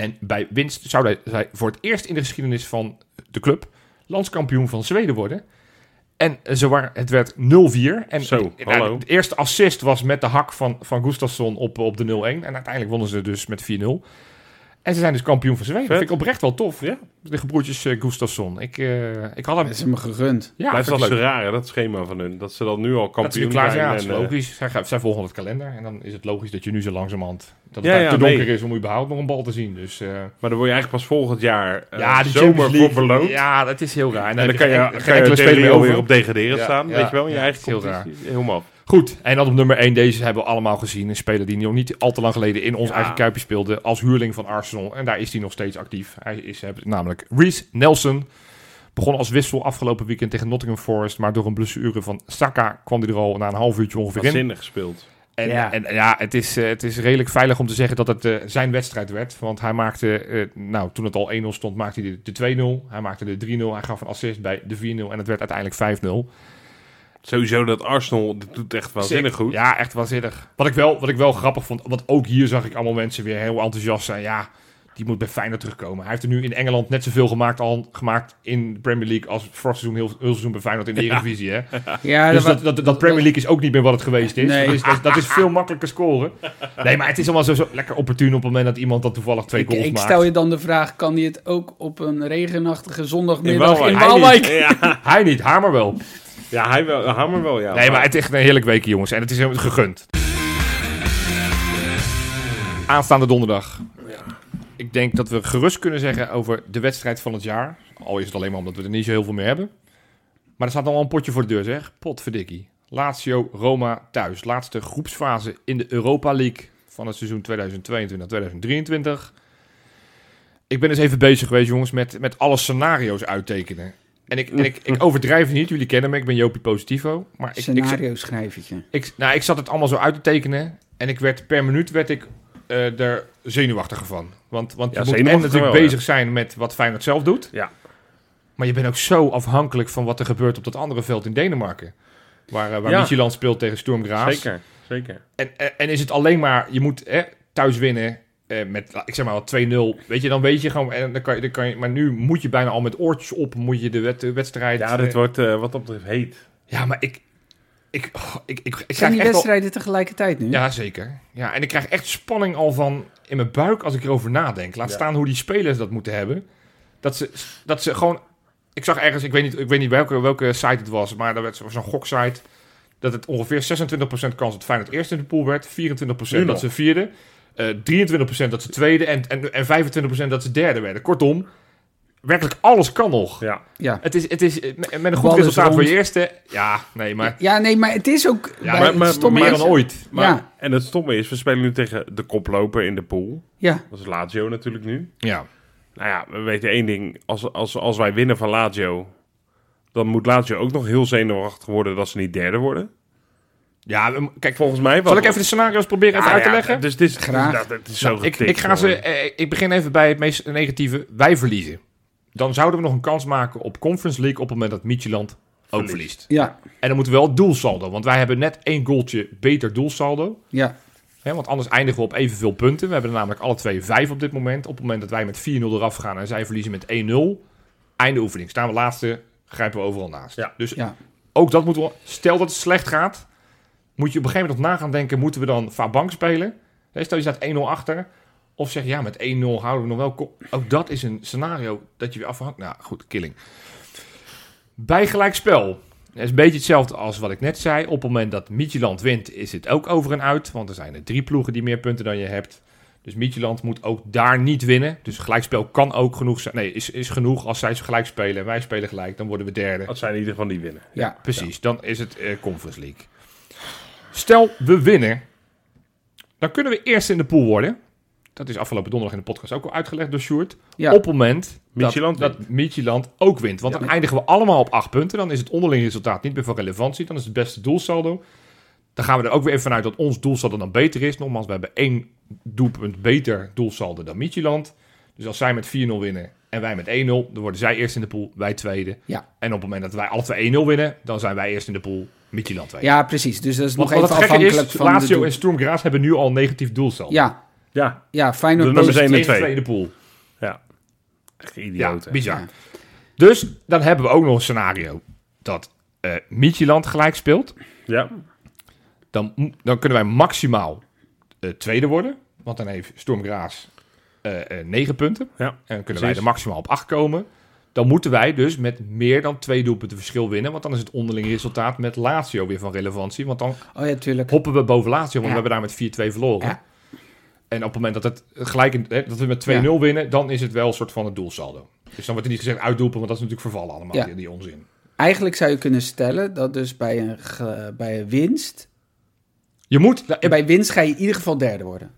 En bij winst zouden zij voor het eerst in de geschiedenis van de club landskampioen van Zweden worden. En ze waren, het werd 0-4. En Zo, nou. De eerste assist was met de hak van, van Gustafsson op, op de 0-1. En uiteindelijk wonnen ze dus met 4-0. En ze zijn dus kampioen van Zweden. Dat vind ik oprecht wel tof. Ja. De gebroertjes eh, Gustafsson. Ik, eh, ik had hem... Dat is hem gegund. Ja, Blijft vind dat zo raar, hè, dat schema van hun. Dat ze dan nu al Dat kampioen klaar zijn, zijn. ja, dat is eh, logisch. Zij, gaan- zij volgen het kalender. En dan is het logisch dat je nu zo langzamerhand... Dat het Ja, daar ja, te donker nee. is om überhaupt nog een bal te zien. Dus, eh, maar dan word je eigenlijk pas volgend jaar eh, ja, de zomer Champions League. voor beloond. Ja, dat is heel raar. en dan kan je, geen- kan geen je over. op degraderen Ja, staan. ja, weet je wel, in je eigen is heel competitie. Helemaal. Goed, en dan op nummer 1, deze hebben we allemaal gezien. Een speler die nog niet al te lang geleden in ons Ja. eigen kuipje speelde als huurling van Arsenal. En daar is hij nog steeds actief. Hij is namelijk Reece Nelson. Begon als wissel afgelopen weekend tegen Nottingham Forest. Maar door een blessure van Saka kwam hij er al na een half uurtje ongeveer in. Waanzinnig gespeeld. En Ja. en, ja het, is, eh, het is redelijk veilig om te zeggen dat het eh, zijn wedstrijd werd. Want hij maakte, eh, nou, toen het al 1-0 stond, maakte hij de, de 2-0. Hij maakte de 3-0. Hij gaf een assist bij de 4-0. En het werd uiteindelijk 5-0. Sowieso dat Arsenal, dat doet echt waanzinnig goed. Ja, echt waanzinnig. Wat ik, wel, wat ik wel grappig vond, want ook hier zag ik allemaal mensen weer heel enthousiast zijn. Ja, die moet bij Feyenoord terugkomen. Hij heeft er nu in Engeland net zoveel gemaakt, al gemaakt in de Premier League als vorig seizoen, heel, heel seizoen bij Feyenoord in de Eredivisie. Hè? Ja, Dus dat, dat, dat Premier League is ook niet meer wat het geweest is. Nee. Dat, is dat, dat is veel makkelijker scoren. Nee, maar het is allemaal zo, zo lekker opportun op het moment dat iemand dat toevallig twee ik, goals ik maakt. stel je dan de vraag, kan hij het ook op een regenachtige zondagmiddag in Waalwijk. Ja, Hij niet, Hamer wel. ja hij wel, Hammer wel, ja. Nee, maar het is echt een heerlijk weekje, jongens. En het is hem gegund. Aanstaande donderdag. Ik denk dat we gerust kunnen zeggen over de wedstrijd van het jaar. Al is het alleen maar omdat we er niet zo heel veel meer hebben. Maar er staat nog wel een potje voor de deur, zeg. Potverdikkie. Lazio, Roma thuis. Laatste groepsfase in de Europa League van het seizoen 2022-2023. ik ben dus even bezig geweest, jongens, met, met alle scenario's uittekenen. En ik, en ik, ik overdrijf niet, jullie kennen me, ik ben Jopie Positivo. Maar ik, Scenario schrijvertje. ik, nou, ik zat het allemaal zo uit te tekenen. En ik werd per minuut werd ik eh er zenuwachtiger van. Want, want Ja, je moet en natuurlijk wel, bezig zijn met wat Feyenoord zelf doet. Ja. Maar je bent ook zo afhankelijk van wat er gebeurt op dat andere veld in Denemarken. Waar, eh, waar Ja. Speelt tegen Sturm Graz. Zeker, zeker. En, en, en is het alleen maar, je moet hè, thuis winnen eh, met, ik zeg maar wat 2-0. Weet je, dan weet je gewoon, en dan kan je, dan kan je, maar nu moet je bijna al met oortjes op, moet je de, wed, de wedstrijd... Ja, dit eh, wordt eh, wat dat betreft heet. ja, maar ik, ik, oh, ik, ik, ik Zijn krijg die echt al, wedstrijden tegelijkertijd nu? Ja, zeker. Ja, en ik krijg echt spanning al van in mijn buik als ik erover nadenk. Laat Ja. staan hoe die spelers dat moeten hebben. Dat ze, dat ze gewoon... Ik zag ergens, ik weet niet, ik weet niet welke, welke site het was, maar werd zo- zo'n goksite dat het ongeveer 26% kans dat Feyenoord eerst in de pool werd, 24% Nu nog. dat ze vierde, eh 23% dat ze tweede en, en, en 25% dat ze derde werden. Kortom, werkelijk alles kan nog. Ja, Ja. Het is, het is met met een goed resultaat voor je eerste. Ja, nee, maar, Ja, nee, maar het is ook... ja, maar- het maar- stomme meer dan ooit. maar, Ja. en het stomme is, we spelen nu tegen de koploper in de pool. Ja, Dat is Lazio natuurlijk nu. Ja. Nou ja, we weten één ding. Als, als, als wij winnen van Lazio, dan moet Lazio ook nog heel zenuwachtig worden dat ze niet derde worden. Ja, kijk, Volgens mij Zal ik even de scenario's proberen even uit te ja, leggen? Dus dit is, Graag. Dat, het is zo Nou, ik, getikt ik, ga ze, eh, ik begin even bij het meest negatieve. Wij verliezen. Dan zouden we nog een kans maken op Conference League op het moment dat Midtjylland ook Verliest. verliest. ja, En dan moeten we wel doelsaldo. Want wij hebben net één goaltje beter doelsaldo. ja. Hè, want anders eindigen we op evenveel punten. We hebben er namelijk alle twee vijf op dit moment. Op het moment dat wij met 4-0 eraf gaan en zij verliezen met 1-0. Einde oefening. Staan we laatste, grijpen we overal naast. Ja. Dus ja. ook dat moeten we... Stel dat het slecht gaat, moet je op een gegeven moment nog na gaan denken... moeten we dan Fabank spelen? Stel je staat 1-0 achter. Of zeg je, ja, met 1-0 houden we nog wel... Ook dat is een scenario dat je weer afhangt... Nou, goed, killing. Bij gelijkspel. Het is een beetje hetzelfde als wat ik net zei. Op het moment dat Midtjylland wint, is het ook over en uit. Want er zijn er drie ploegen die meer punten dan je hebt. Dus Midtjylland moet ook daar niet winnen. Dus gelijkspel kan ook genoeg zijn. Nee, is, is genoeg als zij gelijk spelen en wij spelen gelijk. Dan worden we derde. Dat zijn in ieder geval die winnen. ja. Precies, dan is het eh, Conference League. Stel, we winnen. Dan kunnen we eerst in de pool worden. Dat is afgelopen donderdag in de podcast ook al uitgelegd door Sjoerd. Ja. Op het moment dat, dat Midtjylland ook wint. Want dan eindigen we allemaal op acht punten. Dan is het onderling resultaat niet meer van relevantie. Dan is het beste doelsaldo. Dan gaan we er ook weer even vanuit dat ons doelsaldo dan beter is. Nogmaals, we hebben één doelpunt beter doelsaldo dan Midtjylland. Dus als zij met 4-0 winnen en wij met 1-0, dan worden zij eerst in de pool, wij tweede. Ja. En op het moment dat wij alle twee 1-0 winnen, dan zijn wij eerst in de pool, Midtjylland ja, precies. Dus dat is Want nog wat even afhankelijk is, van de Lazio en Sturm Graz hebben nu al een negatief doelsaldo. Ja, Ja, ja, De Feyenoord nummers positief. één en Tegen twee. twee in de pool. ja. Echt Ja, idioten. bizar. Ja. Dus dan hebben we ook nog een scenario dat eh Midtjylland gelijk speelt. Ja, Dan, dan kunnen wij maximaal eh, tweede worden. Want dan heeft Sturm Graz eh, eh, negen punten. Ja, En dan kunnen wij er maximaal op acht komen. Dan moeten wij dus met meer dan twee doelpunten verschil winnen. Want dan is het onderling resultaat met Lazio weer van relevantie. Want dan Oh ja, tuurlijk. hoppen we boven Lazio. Want Ja. we hebben daar met 4-2 verloren. Ja. En op het moment dat, het gelijk in, hè, dat we met 2-0 winnen, dan is het wel een soort van het doelsaldo. Dus dan wordt er niet gezegd uitdoelpen, want dat is natuurlijk vervallen allemaal, Ja. die, die onzin. Eigenlijk zou je kunnen stellen dat dus bij een, bij een winst... Je moet... Bij winst ga je in ieder geval derde worden.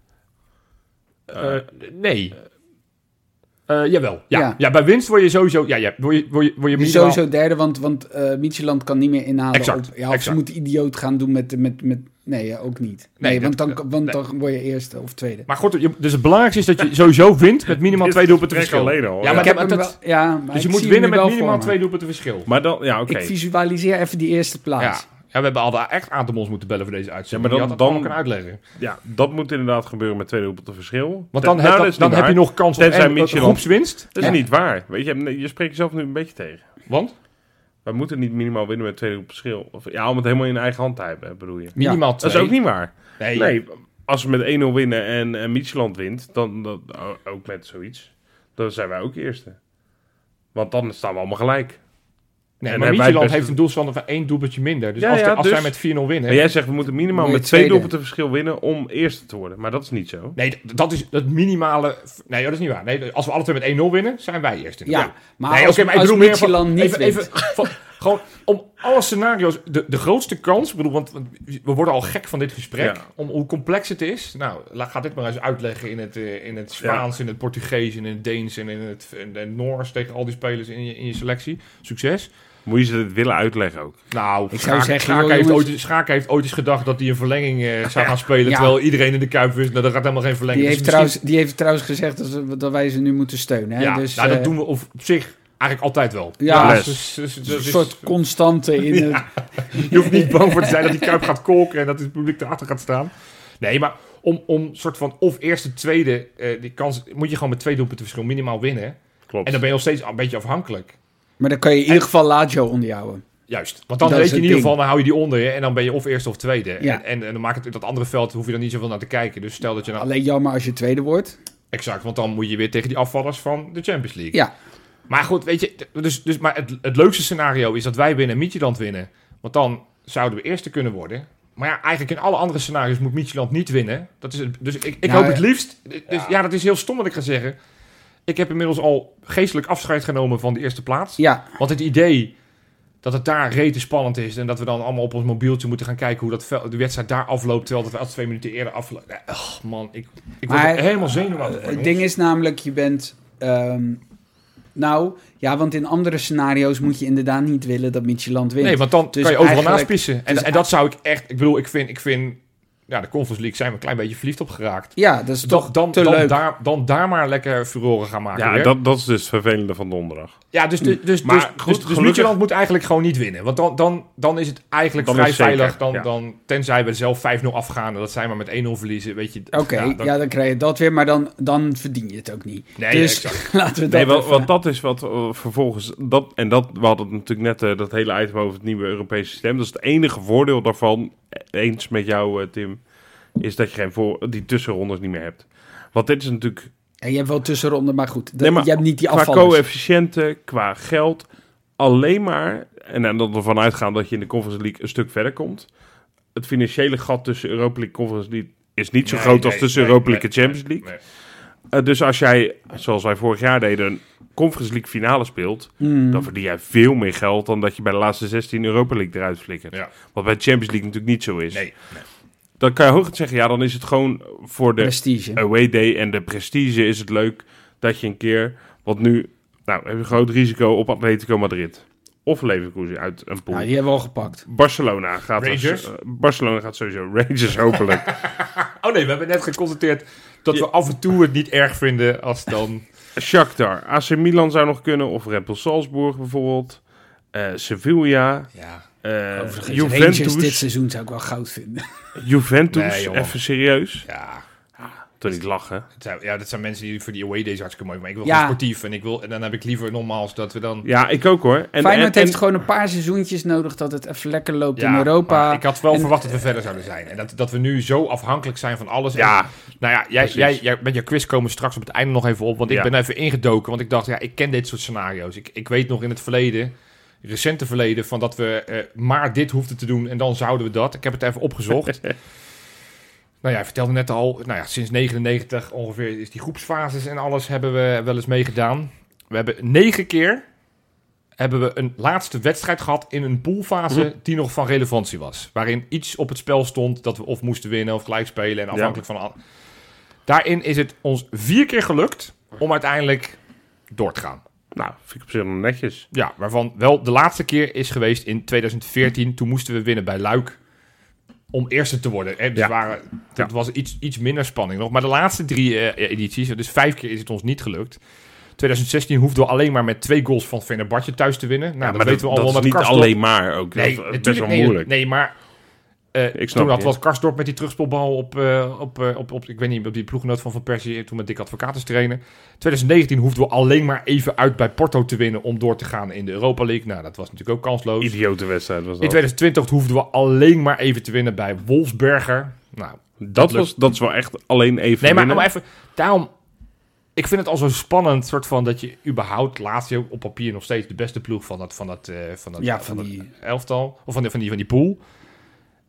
eh, nee. Eh, jawel. Ja. Ja. Ja. bij winst word je sowieso... Ja, ja, word je, word je, word je Je minimaal- sowieso derde, want, want eh Midtjylland kan niet meer inhalen. Exact, Op, ja, of exact. ze moeten idioot gaan doen met... met, met nee, ook niet. Nee, Nee, want, dat- dan, want nee. dan word je eerste of tweede. Maar goed, dus het belangrijkste is dat je sowieso wint met minimaal twee doelpunten verschil. alleen al, Ja, maar ik heb dat- wel, ja, maar Dus ik je moet winnen met minimaal twee doelpunten verschil. Maar dan, ja, oké. Ik visualiseer even die eerste plaats. Ja. Ja, we hebben al echt aan de mons moeten bellen voor deze uitzending. Ja, maar dan- allemaal dan- kunnen uitleggen. Ja, dat moet inderdaad gebeuren met twee doelpunten verschil. Want Ten- dan, heb, nou, dat- is dan heb je nog kans op Tenzij en, een groepswinst. Dat is Ja. niet waar. Weet je, je spreekt jezelf nu een beetje tegen. Want Wij moeten niet minimaal winnen met twee doelpunten verschil. Of, ja, om het helemaal in eigen hand te hebben, bedoel je. minimaal Dat is ook niet waar. Nee, Nee, als we met 1-0 winnen en, en Midtjylland wint, dan, dan ook met zoiets, dan zijn wij ook eerste. Want dan staan we allemaal gelijk. Nee en maar Midtjylland heeft een doelstand van één doelpuntje minder. Dus Ja, als, de- ja, als dus- zij met 4-0 winnen... En jij zegt we moeten minimaal met twee doelpunten verschil winnen om eerste te worden. Maar dat is niet zo. Nee, dat is het minimale... Nee, dat is niet waar. Nee, als we alle twee met 1-0 winnen, zijn wij eerst in de Ja, Ja. maar nee, als, oké, maar ik als bedoel meer van- Midtjylland niet even, wint... even van, Gewoon om alle scenario's, de, de grootste kans, ik bedoel, want, we worden al gek van dit gesprek, Ja. om hoe complex het is. Nou, la- ga dit maar eens uitleggen in het, eh, in het Spaans, in het Portugees, in het Deens en in het, in het Noors tegen al die spelers in je, in je selectie. Succes. Moet je ze dit willen uitleggen ook? Nou, Ik zou zeggen, Schaak joh, heeft ooit, Schaak heeft ooit eens gedacht dat hij een verlenging eh, zou gaan spelen, Ja. terwijl iedereen in de Kuip wist, nou, dat gaat helemaal geen verlenging. Die heeft, Dus trouwens, die heeft trouwens gezegd dat, ze- dat wij ze nu moeten steunen. Hè? Ja, dus, nou, dat eh, doen we op zich eigenlijk altijd wel. Ja. Dus- dus- dus- een dus- soort constante in het... Je hoeft niet bang voor te zijn dat die kuip gaat kolken en dat het publiek erachter gaat staan. Nee, maar om, om soort van of eerste, tweede, eh, die kans moet je gewoon met twee doelpunten verschil minimaal winnen. Klopt. En dan ben je nog steeds een beetje afhankelijk. Maar dan kan je in ieder geval Lazio onder jou houden. Juist. Want dan Dat weet je in ieder geval, dan hou je die onder je en dan ben je of eerste of tweede. Ja. En, en, en dan maakt het dat andere veld, hoef je dan niet zoveel naar te kijken. Dus stel dat je nou... Alleen jammer als je tweede wordt. Exact, want dan moet je weer tegen die afvallers van de Champions League. Ja, Maar goed, weet je, dus, dus, maar het, het leukste scenario is dat wij winnen en Midtjylland winnen. Want dan zouden we eerste kunnen worden. Maar ja, eigenlijk in alle andere scenario's moet Midtjylland niet winnen. Dat is het, dus ik, ik hoop het liefst... Dus, ja. dat is heel stom wat ik ga zeggen. Ik heb inmiddels al geestelijk afscheid genomen van de eerste plaats. ja. Want het idee dat het daar rete spannend is... en dat we dan allemaal op ons mobieltje moeten gaan kijken... hoe dat de wedstrijd daar afloopt... terwijl dat we al twee minuten eerder aflopen. Oh man, ik, ik word Maar, helemaal zenuwachtig van, Het ding is namelijk, je bent... ehm, nou, ja, want in andere scenario's moet je inderdaad niet willen dat Midtjylland wint. Nee, want dan Dus kan je overal naast pissen. En, dus en dat zou ik echt... Ik bedoel, ik vind... Ik vind ja, de Conference League zijn we een klein beetje verliefd op geraakt. ja, dat is toch Dan, dan, te dan, leuk. daar, dan daar maar lekker furoren gaan maken Ja, weer. dat, dat is dus het vervelende van donderdag. ja, dus, dus, dus, Maar dus, goed, dus, dus gelukkig- moet eigenlijk gewoon niet winnen. Want dan, dan, dan is het eigenlijk Dan vrij het veilig. Dan, ja. dan, tenzij we zelf 5-0 afgaan en dat zij maar met 1-0 verliezen. Weet je, Oké, ja, dan- dan krijg je dat weer, maar dan, dan verdien je het ook niet. Nee, dus laten we dat Nee, wat dat is wat eh, vervolgens... Dat, en dat, we hadden natuurlijk net eh, dat hele item over het nieuwe Europese systeem. Dat is het enige voordeel daarvan, eens met jou eh, Tim, is dat je geen voor, die tussenrondes niet meer hebt. Want dit is natuurlijk Ja, je hebt wel tussenronden, maar goed. Dat, Nee, maar je hebt niet die qua afvallers. coëfficiënten, qua geld, alleen maar... En dan dat we ervan uitgaan dat je in de Conference League een stuk verder komt. Het financiële gat tussen Europa League en Conference League is niet zo Nee, groot als tussen nee, Europa nee, League en Champions League. Eh, dus als jij, zoals wij vorig jaar deden, een Conference League finale speelt, Hmm. dan verdien jij veel meer geld dan dat je bij de laatste 16 Europa League eruit flikkert. Ja. Wat bij Champions League natuurlijk niet zo is. Nee, nee. Dan kan je hooguit zeggen, ja, dan is het gewoon voor de Prestige. away day en de prestige is het leuk dat je een keer, want nu, nou, heb je een groot risico op Atletico Madrid. Of Leverkusen uit een pool. Nou, die hebben we al gepakt. Barcelona gaat Rangers? Barcelona gaat sowieso Rangers hopelijk. Oh nee, we hebben net geconstateerd dat we af en toe het niet erg vinden als dan... Shakhtar, AC Milan zou nog kunnen of Red Bull Salzburg bijvoorbeeld. Eh, Sevilla, Ja. eh, Overigens, Rangers dit Juventus, seizoen zou ik wel goud vinden. Juventus, Nee, even serieus. Ja, Toch niet lachen. ja, dat zijn mensen die voor die away days hartstikke mooi. Maar ik wil Ja. sportief en, ik wil, en dan heb ik liever nogmaals dat we dan... Ja, ik ook hoor. En, Feyenoord en, heeft en- gewoon een paar seizoentjes nodig dat het even lekker loopt Ja, in Europa. maar ik had wel En- verwacht dat we verder zouden zijn. En dat, dat we nu zo afhankelijk zijn van alles. ja, En, nou ja, jij, jij, jij, met je quiz komen we straks op het einde nog even op. Want ik ben even ingedoken. Want ik dacht, ja, ik ken dit soort scenario's. Ik, ik weet nog in het verleden, recente verleden, van dat we eh, maar dit hoefden te doen. En dan zouden we dat. Ik heb het even opgezocht. nou ja, vertelde net al, nou ja, sinds 99 ongeveer is die groepsfases en alles hebben we wel eens meegedaan. We hebben negen keer hebben we een laatste wedstrijd gehad in een poolfase die nog van relevantie was. Waarin iets op het spel stond dat we of moesten winnen of gelijk spelen. En afhankelijk van... Daarin is het ons vier keer gelukt om uiteindelijk door te gaan. nou, vind ik op zich netjes. Ja, waarvan wel de laatste keer is geweest in 2014. Toen moesten we winnen bij Luik om eerste te worden. Hè? Dus Ja. waren, dat Ja. was iets, iets minder spanning nog. Maar de laatste drie eh, edities, dus vijf keer is het ons niet gelukt. 2016 hoefden we alleen maar met twee goals van Fenerbahce thuis te winnen. Nou, Ja, dat weten dat, we allemaal dat is met niet alleen maar ook. Nee, dat is best wel moeilijk. Nee, maar eh, snap toen had was Karsdorp met die terugspelbal op, eh, op, eh, op, op, ik weet niet, op die ploeggenoot van Van Persie, toen met Dick Advocaat te trainen. 2019 hoefden we alleen maar even uit bij Porto te winnen om door te gaan in de Europa League. Nou, dat was natuurlijk ook kansloos. Idiote wedstrijd was In dat. 2020 hoefden we alleen maar even te winnen bij Wolfsberger. Nou, Dat, was, dat is wel echt alleen even nee, maar, winnen. maar even, daarom, ik vind het al zo spannend, soort van, dat je überhaupt Lazio op papier nog steeds de beste ploeg van dat, van dat, eh, van dat, Ja, van van dat die- elftal, of van, de, van, die, van die pool.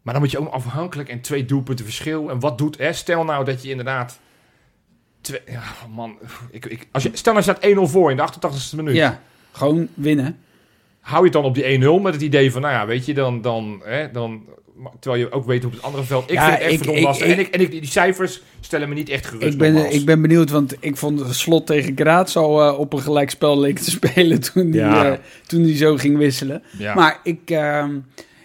Maar dan moet je ook afhankelijk en twee doelpunten verschil. En wat doet, hè? stel nou dat je inderdaad, twee, ja man, ik, ik, als je, stel nou je staat 1-0 voor in de 88e minuut. Ja, gewoon winnen. hou je het dan op die 1-0 met het idee van, nou ja, weet je, dan, dan, hè, dan terwijl je ook weet op het andere veld. Ik Ja, vind het echt ik- lastig. ik- en ik, en ik, die cijfers stellen me niet echt gerust. Ik ben, nogmaals. ik ben benieuwd, want ik vond het slot tegen Graz al eh, op een gelijkspel leek te spelen toen die, Ja. eh, toen die zo ging wisselen. ja. Maar ik, ehm,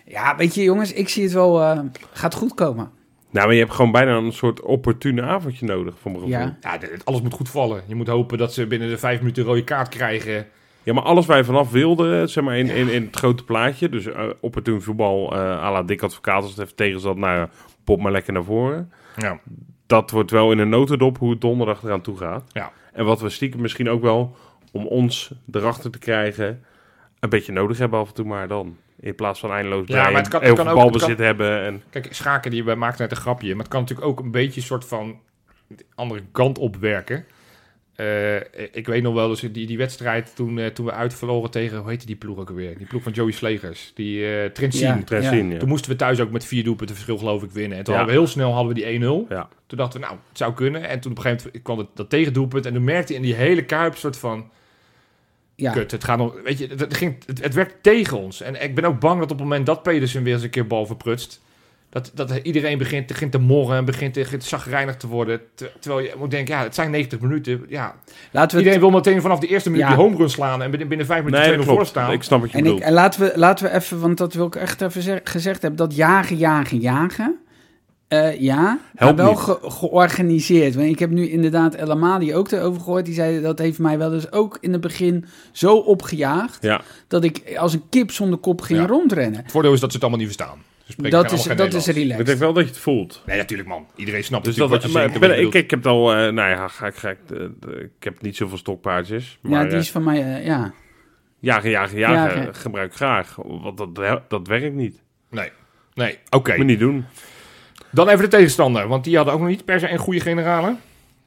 ja, weet je jongens, ik zie het wel, eh, gaat goed komen. Nou, maar je hebt gewoon bijna een soort opportune avondje nodig, voor mijn gevoel. Ja. Alles moet goed vallen. Je moet hopen dat ze binnen de vijf minuten een rode kaart krijgen. Ja, maar alles waar je vanaf wilde, zeg maar, in, in, in het grote plaatje. Dus uh, opportun voetbal, eh à la dik advocaat, als het even tegen zat, nou ja, pop maar lekker naar voren. Ja. Dat wordt wel in een notendop hoe het donderdag eraan toe gaat. Ja. En wat we stiekem misschien ook wel, om ons erachter te krijgen, een beetje nodig hebben af en toe maar dan. In plaats van eindeloos Ja, maar het kan- heel het kan veel ook- balbezit het hebben. En, Kijk, Schaken die maakt net een grapje. Maar het kan natuurlijk ook een beetje een soort van de andere kant op werken. Eh, ik weet nog wel, dus die, die wedstrijd toen, eh, toen we uitverloren tegen, hoe heette die ploeg ook alweer? Die ploeg van Joey Slegers, die eh Trentin. Ja. Toen moesten we thuis ook met vier doelpunten verschil geloof ik winnen. En toen Ja. hadden we heel snel hadden we die 1-0. Ja. Toen dachten we, nou, het zou kunnen. En toen op een gegeven moment kwam het, dat tegendoelpunt. En toen merkte je in die hele kuip een soort van... Ja, Kut, het gaat nog... Weet je, het, ging, het, het werkt tegen ons. En ik ben ook bang dat op het moment dat Pedersen weer eens een keer bal verprutst... Dat, dat iedereen begint, begint te morren en begint, begint zagrijnig te worden. Ter- terwijl je moet denken, ja, het zijn 90 minuten. Ja, laten we iedereen wil meteen vanaf de eerste minuut Ja. die home run slaan... en binnen, binnen vijf minuten nee, voor staan. Ik snap wat je en, ik, bedoelt. en laten, we, laten we even, want dat wil ik echt even zeg- gezegd hebben, dat jagen, jagen, jagen. Eh, ja, maar Helpt wel ge- georganiseerd. Want ik heb nu inderdaad El Amadi ook erover gehoord. Die zei dat heeft mij wel eens ook in het begin zo opgejaagd. Ja. dat ik als een kip zonder kop ging Ja. rondrennen. Het voordeel is dat ze het allemaal niet verstaan. Dat is, dat is Nederlands. Ik relaxed. denk wel dat je het voelt. Nee, natuurlijk man. Iedereen snapt Dus natuurlijk dat, wat je maar, zegt ik, wat ben, je ik, ik heb het al, eh, nou ja, ga ik, ga ik, eh, ik heb niet zoveel stokpaardjes. Maar ja, die is van mij, eh, ja. jagen, jagen, jagen, Jagen. gebruik graag. Want dat, dat werkt niet. Nee, nee. Oké. Moet niet doen. Dan even de tegenstander, want die hadden ook nog niet per se een goede generale.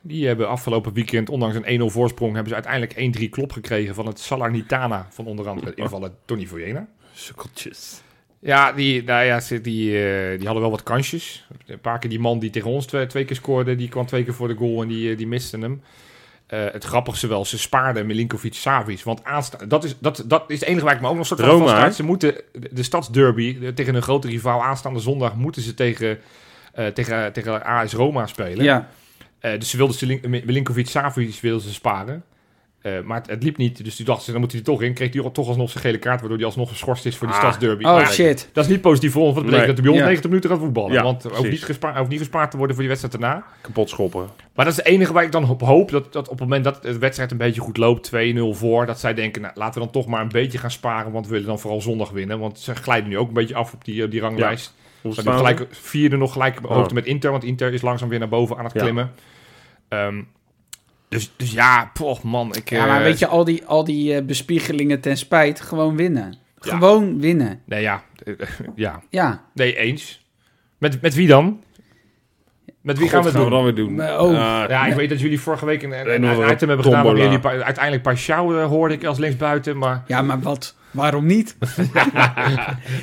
Die hebben afgelopen weekend, ondanks een 1-0 voorsprong, hebben ze uiteindelijk 1-3 klop gekregen van het Salernitana van onder andere invallen Tony Voyena. Sukkeltjes. Ja, die, nou ja, ze- die, eh, die hadden wel wat kansjes. Een paar keer die man die tegen ons twee, twee keer scoorde, die kwam twee keer voor de goal en die, eh, die miste hem. Eh, het grappigste wel, ze spaarden Milinkovic Savic. Want dat, is, dat, dat is het enige waar ik me ook nog soort van Roma? Ze moeten de, de stadsderby de- tegen een grote rivaal aanstaande zondag moeten ze tegen, eh, tegen, tegen AS Roma spelen. ja. Eh, dus ze wilden Selin- Milinkovic Savic wilden ze sparen. Eh, maar het, het liep niet, dus die dachten ze, dan moet hij er toch in. Kreeg hij toch alsnog zijn gele kaart, waardoor hij alsnog geschorst is voor die Ah. stadsderby. Oh Maar shit. dat is niet positief voor ons, want dat betekent dat hij bij ons Ja. 90 minuten gaat voetballen. Ja, want hij hoeft niet, gespa- hij hoeft niet gespaard te worden voor die wedstrijd daarna. Kapot schoppen. Maar dat is het enige waar ik dan op hoop. Dat, dat op het moment dat de wedstrijd een beetje goed loopt, 2-0 voor, dat zij denken, nou, laten we dan toch maar een beetje gaan sparen. Want we willen dan vooral zondag winnen. Want ze glijden nu ook een beetje af op die, op die ranglijst. Ze staan hebben ze? gelijk vierde nog gelijk op hoogte Oh. met Inter. Want Inter is langzaam weer naar boven aan het Ja. klimmen. Ehm, dus, dus ja, poch man. Ik, Ja, maar eh, weet je, al die, al die eh, bespiegelingen ten spijt, gewoon winnen. Ja. Gewoon winnen. Nee, ja. eh, ja. Ja. Nee, eens. Met, met wie dan? Met wie gaan we het doen? dan weer doen? Maar, oh. Ah, Ja, ik weet dat jullie vorige week een, item hebben gedaan... tombola. waarin jullie pa- uiteindelijk Pashao uh, hoorde ik als linksbuiten, maar... Ja, maar wat? Waarom niet?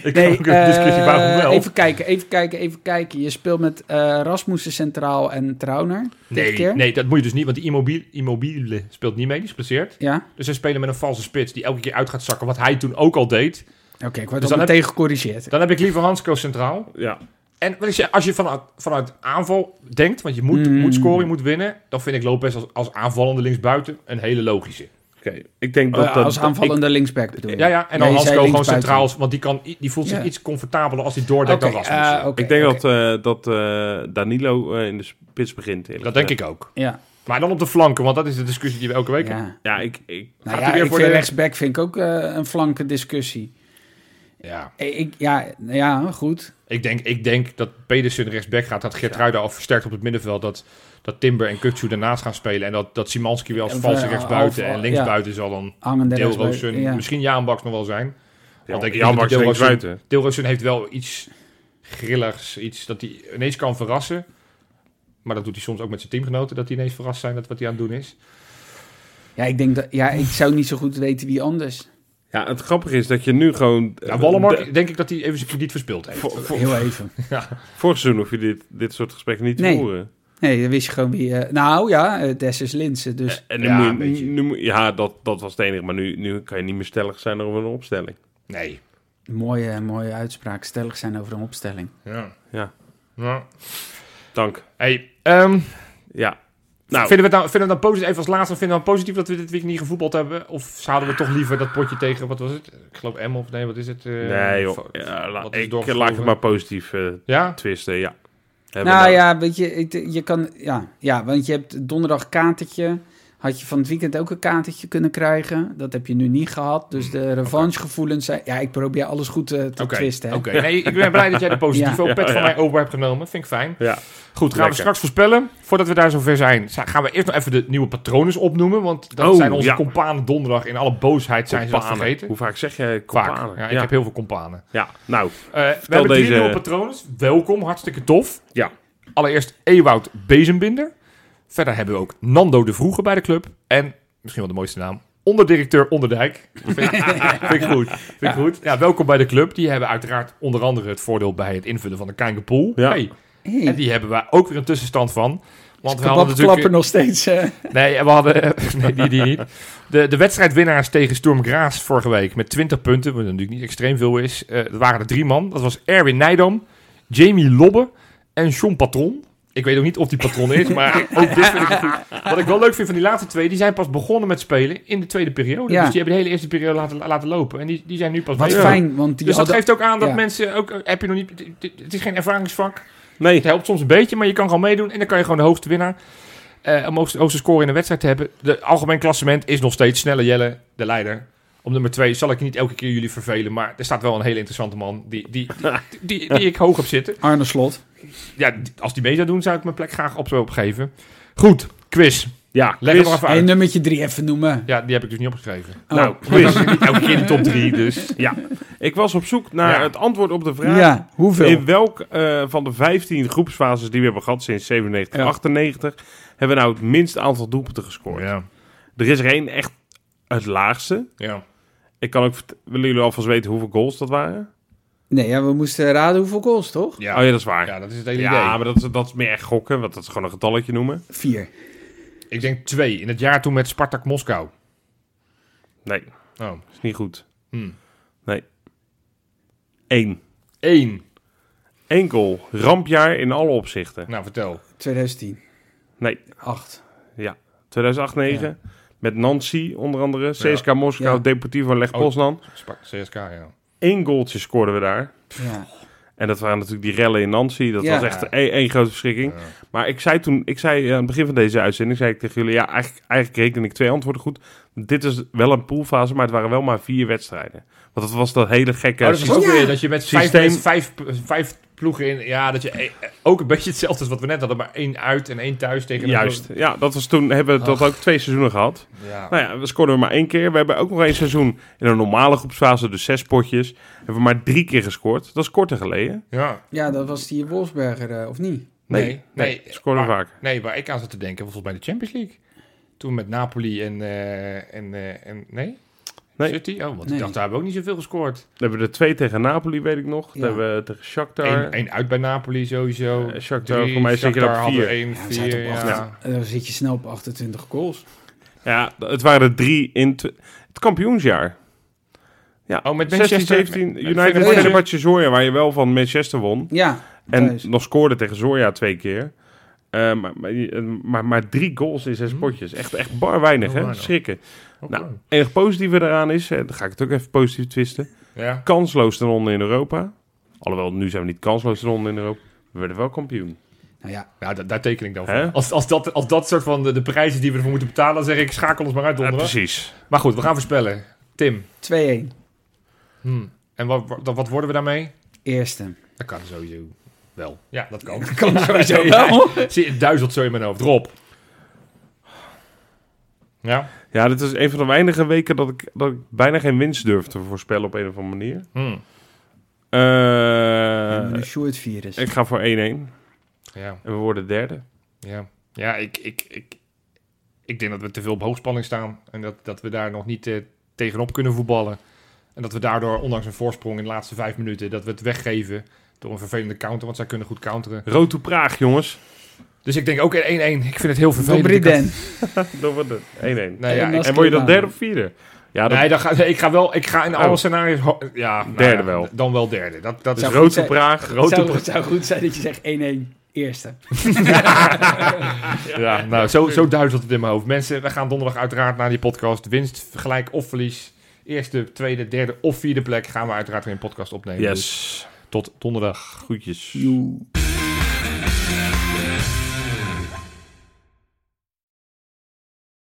Ik Nee, ook een discussie, waarom eh, wel? even kijken, even kijken, even kijken. Je speelt met eh Rasmussen centraal en Trauner. Nee, keer. nee, dat moet je dus niet, want die Immobile, Immobile speelt niet mee, die is geblesseerd. Ja? Dus ze spelen met een valse spits die elke keer uit gaat zakken, wat hij toen ook al deed. Oké, ik word Dus dan meteen gecorrigeerd. Dan heb ik liever Hansco centraal. ja. En wat is je- als je vanuit, vanuit aanval denkt, want je moet, Mm. moet scoren, je moet winnen, dan vind ik Lopez als, als aanvallende linksbuiten een hele logische. Oké. Ik denk dat dat... als aanvallende linksback bedoel je? Ja, ja, en Ja, dan zei Hansco gewoon centraal, want die, kan, die voelt zich Ja. iets comfortabeler als hij doordekt dan Rasmussen. eh, ik denk dat, eh, dat eh, Danilo eh, in de spits begint. eerlijk dat denk ik ook. Ja, Maar dan op de flanken, want dat is de discussie die we elke week hebben. ja. Ja, ik... ik Nou ja, weer ik voor vind de- rechtsback vind ik ook eh, een flanke discussie. Ja. Eh, Ik, ja, ja, goed. Ik denk, ik denk dat Pedersen rechtsback gaat, dat Geertruida al versterkt op het middenveld, dat, dat Timber en Kukcu daarnaast gaan spelen en dat, dat Simanski weer als Ja, valse of, rechtsbuiten en ja. linksbuiten zal dan rechtsback, ja. misschien Jaan Baks nog wel zijn. Want ik Jan denk Baks buiten. Heeft wel iets grilligs, iets dat hij ineens kan verrassen. Maar dat doet hij soms ook met zijn teamgenoten, dat die ineens verrast zijn dat wat hij aan het doen is. Ja, ik denk dat, ja, ik zou niet zo goed weten wie anders. Ja, het grappige is dat je nu gewoon... Ja, Wallenmark, de- denk ik dat hij even zijn krediet verspeeld heeft. voor- voor- Heel even. Vorig seizoen hoef je dit, dit soort gesprekken niet te Nee. voeren. Nee, dan wist je gewoon wie... eh, nou ja, uh, Dessers Linsen. Dus En nu Ja, moet je- een beetje. nu, moet- ja, dat, dat was het enige. Maar nu, nu kan je niet meer stellig zijn over een opstelling. Nee. mooie, mooie uitspraak. Stellig zijn over een opstelling. Ja. Ja, ja. dank. Hey, ehm, Ja. Nou, vinden, we het nou, vinden we het dan positief, even als laatste, vinden we het positief dat we dit weekend niet gevoetbald hebben? Of zouden we toch liever dat potje tegen, wat was het? Ik geloof M of nee, wat is het? eh, nee joh. Ja, la- wat is ik laat het maar positief eh, Ja? twisten, ja. Hebben Nou we ja, weet je, je kan... Ja, ja, want je hebt donderdag kaartetje. Had je van het weekend ook een kaartetje kunnen krijgen. Dat heb je nu niet gehad. Dus de revanchegevoelens zijn... Ja, ik probeer alles goed eh, te twisten. hè. oké. Nee, ik ben blij dat jij de positieve Ja. pet van ja. mij over hebt genomen. Vind ik fijn. Ja. Goed, gaan Lekker. we straks voorspellen. Voordat we daar zover zijn, gaan we eerst nog even de nieuwe patronen opnoemen. Want dat Oh, zijn onze ja. companen donderdag. In alle boosheid zijn ze dat Companen. vergeten. Hoe vaak zeg jij Vaak. companen? Ja, ik ja. heb heel veel companen. Ja, nou, Eh, we hebben drie deze- nieuwe patronen. Welkom, hartstikke tof. ja. Allereerst Ewout Bezembinder. Verder hebben we ook Nando de Vroege bij de club. En, misschien wel de mooiste naam, onderdirecteur Onderdijk. Vind ik, vind ik goed. Vind ik goed. Ja, welkom bij de club. Die hebben uiteraard onder andere het voordeel bij het invullen van de Kijngepool. Ja. Hey, Hey, en die hebben we ook weer een tussenstand van. Want we hadden natuurlijk... nog steeds. eh. Nee, we hadden... nee, die, die niet. De, de wedstrijdwinnaars tegen Sturm Graas vorige week met 20 punten. Wat natuurlijk niet extreem veel is. Eh er waren er drie man. Dat was Erwin Nijdam, Jamie Lobbe en John Patron. Ik weet ook niet of die patron is, maar ook dit vind ik goed. Wat ik wel leuk vind van die laatste twee, die zijn pas begonnen met spelen in de tweede periode. Ja. Dus die hebben de hele eerste periode laten, laten lopen. En die, die zijn nu pas Wat fijn, want die Dus dat geeft ook aan dat ja. mensen ook... Heb je nog niet... Het is geen ervaringsvak. Nee, Het helpt soms een beetje, maar je kan gewoon meedoen. En dan kan je gewoon de hoogste winnaar... eh om hoogste, hoogste score in een wedstrijd te hebben. De algemeen klassement is nog steeds Snelle Jelle, de leider. Op nummer 2 zal ik niet elke keer jullie vervelen. Maar er staat wel een hele interessante man die, die, die, die, die ik hoog heb zitten. Arne Slot. Ja, als die mee zou doen, zou ik mijn plek graag op zo opgeven. Goed, quiz. ja, Leg quiz. hem maar even uit. nummertje drie even noemen. Ja, die heb ik dus niet opgeschreven. Oh. Nou, quiz. elke keer in de top 3, dus... Ja, ik was op zoek naar Ja. het antwoord op de vraag. Ja, hoeveel? In welk eh, van de 15 groepsfases die we hebben gehad sinds 97, Ja. 98, hebben we nou het minste aantal doelpunten gescoord? Ja, Er is er één echt het laagste. ja. Ik kan ook, willen jullie alvast weten hoeveel goals dat waren? Nee, ja, we moesten raden hoeveel goals, toch? Ja. Oh ja, dat is waar. ja, dat is het hele Ja, idee. maar dat is, dat is meer echt gokken, want dat is gewoon een getalletje noemen. Vier. Ik denk twee. In het jaar toen met Spartak Moskou. Nee, Oh. is niet goed. Hm. Eén. Eén. Eén goal. Rampjaar in alle opzichten. Nou, vertel. 2010. Nee, Acht. 2008, 9. Met Nancy onder andere. CSK Moskou, Ja. Deportivo Leg Oh. Poznan. Spartak CSK, ja. Eén goaltje scoorden we daar. Ja. En dat waren natuurlijk die rellen in Nancy. Dat Ja. was echt één, één grote verschrikking. Ja. Maar ik zei toen, ik zei aan het begin van deze uitzending, zei ik tegen jullie, ja, eigenlijk, eigenlijk reken ik twee antwoorden goed. Dit is wel een poolfase, maar het waren wel maar vier wedstrijden. Want dat was dat hele gekke... Oh, dat Oh, ook weer dat je met vijf, Systeem. vijf, vijf ploegen in... Ja, dat je eh, ook een beetje hetzelfde als wat we net hadden. Maar één uit en één thuis tegen... een- Juist, ja, dat was toen, hebben we dat ook twee seizoenen gehad. Ja. Nou ja, we scoorden maar één keer. We hebben ook nog één seizoen in een normale groepsfase, dus zes potjes. Hebben we maar drie keer gescoord. Dat is korter geleden. ja. ja, dat was die Wolfsberger, eh, of niet? Nee, Nee, nee, nee. scoorden we Maar- vaak. Nee, waar ik aan zat te denken, volgens mij de Champions League. Toen met Napoli en... eh, en, eh, en nee? Nee. City? Oh, want Nee. ik dacht, daar hebben we ook niet zoveel gescoord. Dan hebben we er twee tegen Napoli, weet ik nog. Dan Ja. hebben we tegen Shakhtar. Eén één uit bij Napoli sowieso. Eh, Shakhtar, Drie. voor mij zeker Shakhtar op hadden vier. één, Ja, we vier, ja. Eh, Dan zit je snel op 28 goals. Ja, het waren er drie in het kampioensjaar. Ja, Oh, met 16, Manchester. 17, met United Fenerbahce. Fenerbahce Zorya, waar je wel van Manchester won. Ja. En thuis. nog scoorde tegen Zorya twee keer. Eh, maar, maar, maar, maar drie goals in zes potjes. Echt, echt bar weinig, Oh, hè? Schrikken. Nou, enig positieve eraan is, hè, dan ga ik het ook even positief twisten. Ja. Kansloos ten onder in Europa. Alhoewel, nu zijn we niet kansloos ten onder in Europa. We werden wel kampioen. Nou ja, da- daar teken ik dan voor. Als, als, dat, als dat soort van de, de prijzen die we ervoor moeten betalen, dan zeg ik schakel ons maar uit Ja, donderdag. precies. maar goed, we gaan voorspellen. Tim. 2-1. Hmm. En wat, wat, wat worden we daarmee? Eerste. Dat kan sowieso wel. Ja, dat kan. Kan sowieso Ja, wel. Zie, het duizelt zo in mijn hoofd. Rob. Ja? Ja, dit is een van de weinige weken dat ik, dat ik bijna geen winst durf te voorspellen op een of andere manier. Hmm. Eh, Een short virus. ik ga voor 1-1. En Ja. we worden derde. Ja, ja ik, ik, ik, ik denk dat we te veel op hoogspanning staan. En dat, dat we daar nog niet eh, tegenop kunnen voetballen. En dat we daardoor, ondanks een voorsprong in de laatste vijf minuten, dat we het weggeven door een vervelende counter. Want zij kunnen goed counteren. Rood to Praag, jongens. Dus ik denk ook 1-1. Ik vind het heel vervelend. Dobry Ik had- Den. Dan wordt het 1-1. Nee, ja, En word je dan derde of vierde? Ja, dat nee dan ga, nee, ik ga wel. Ik ga in alle Oh. scenario's. ho- Ja, nou Derde ja, wel. Dan wel derde. Dat, dat is zou goed rood zijn. Praag, rood zou, het zou goed zijn dat je zegt 1-1 eerste. Ja, nou, zo, zo duizelt het in mijn hoofd. Mensen, we gaan donderdag uiteraard naar die podcast. Winst, gelijk of verlies. Eerste, tweede, derde of vierde plek gaan we uiteraard weer een podcast opnemen. Dus Yes. Tot donderdag. Groetjes.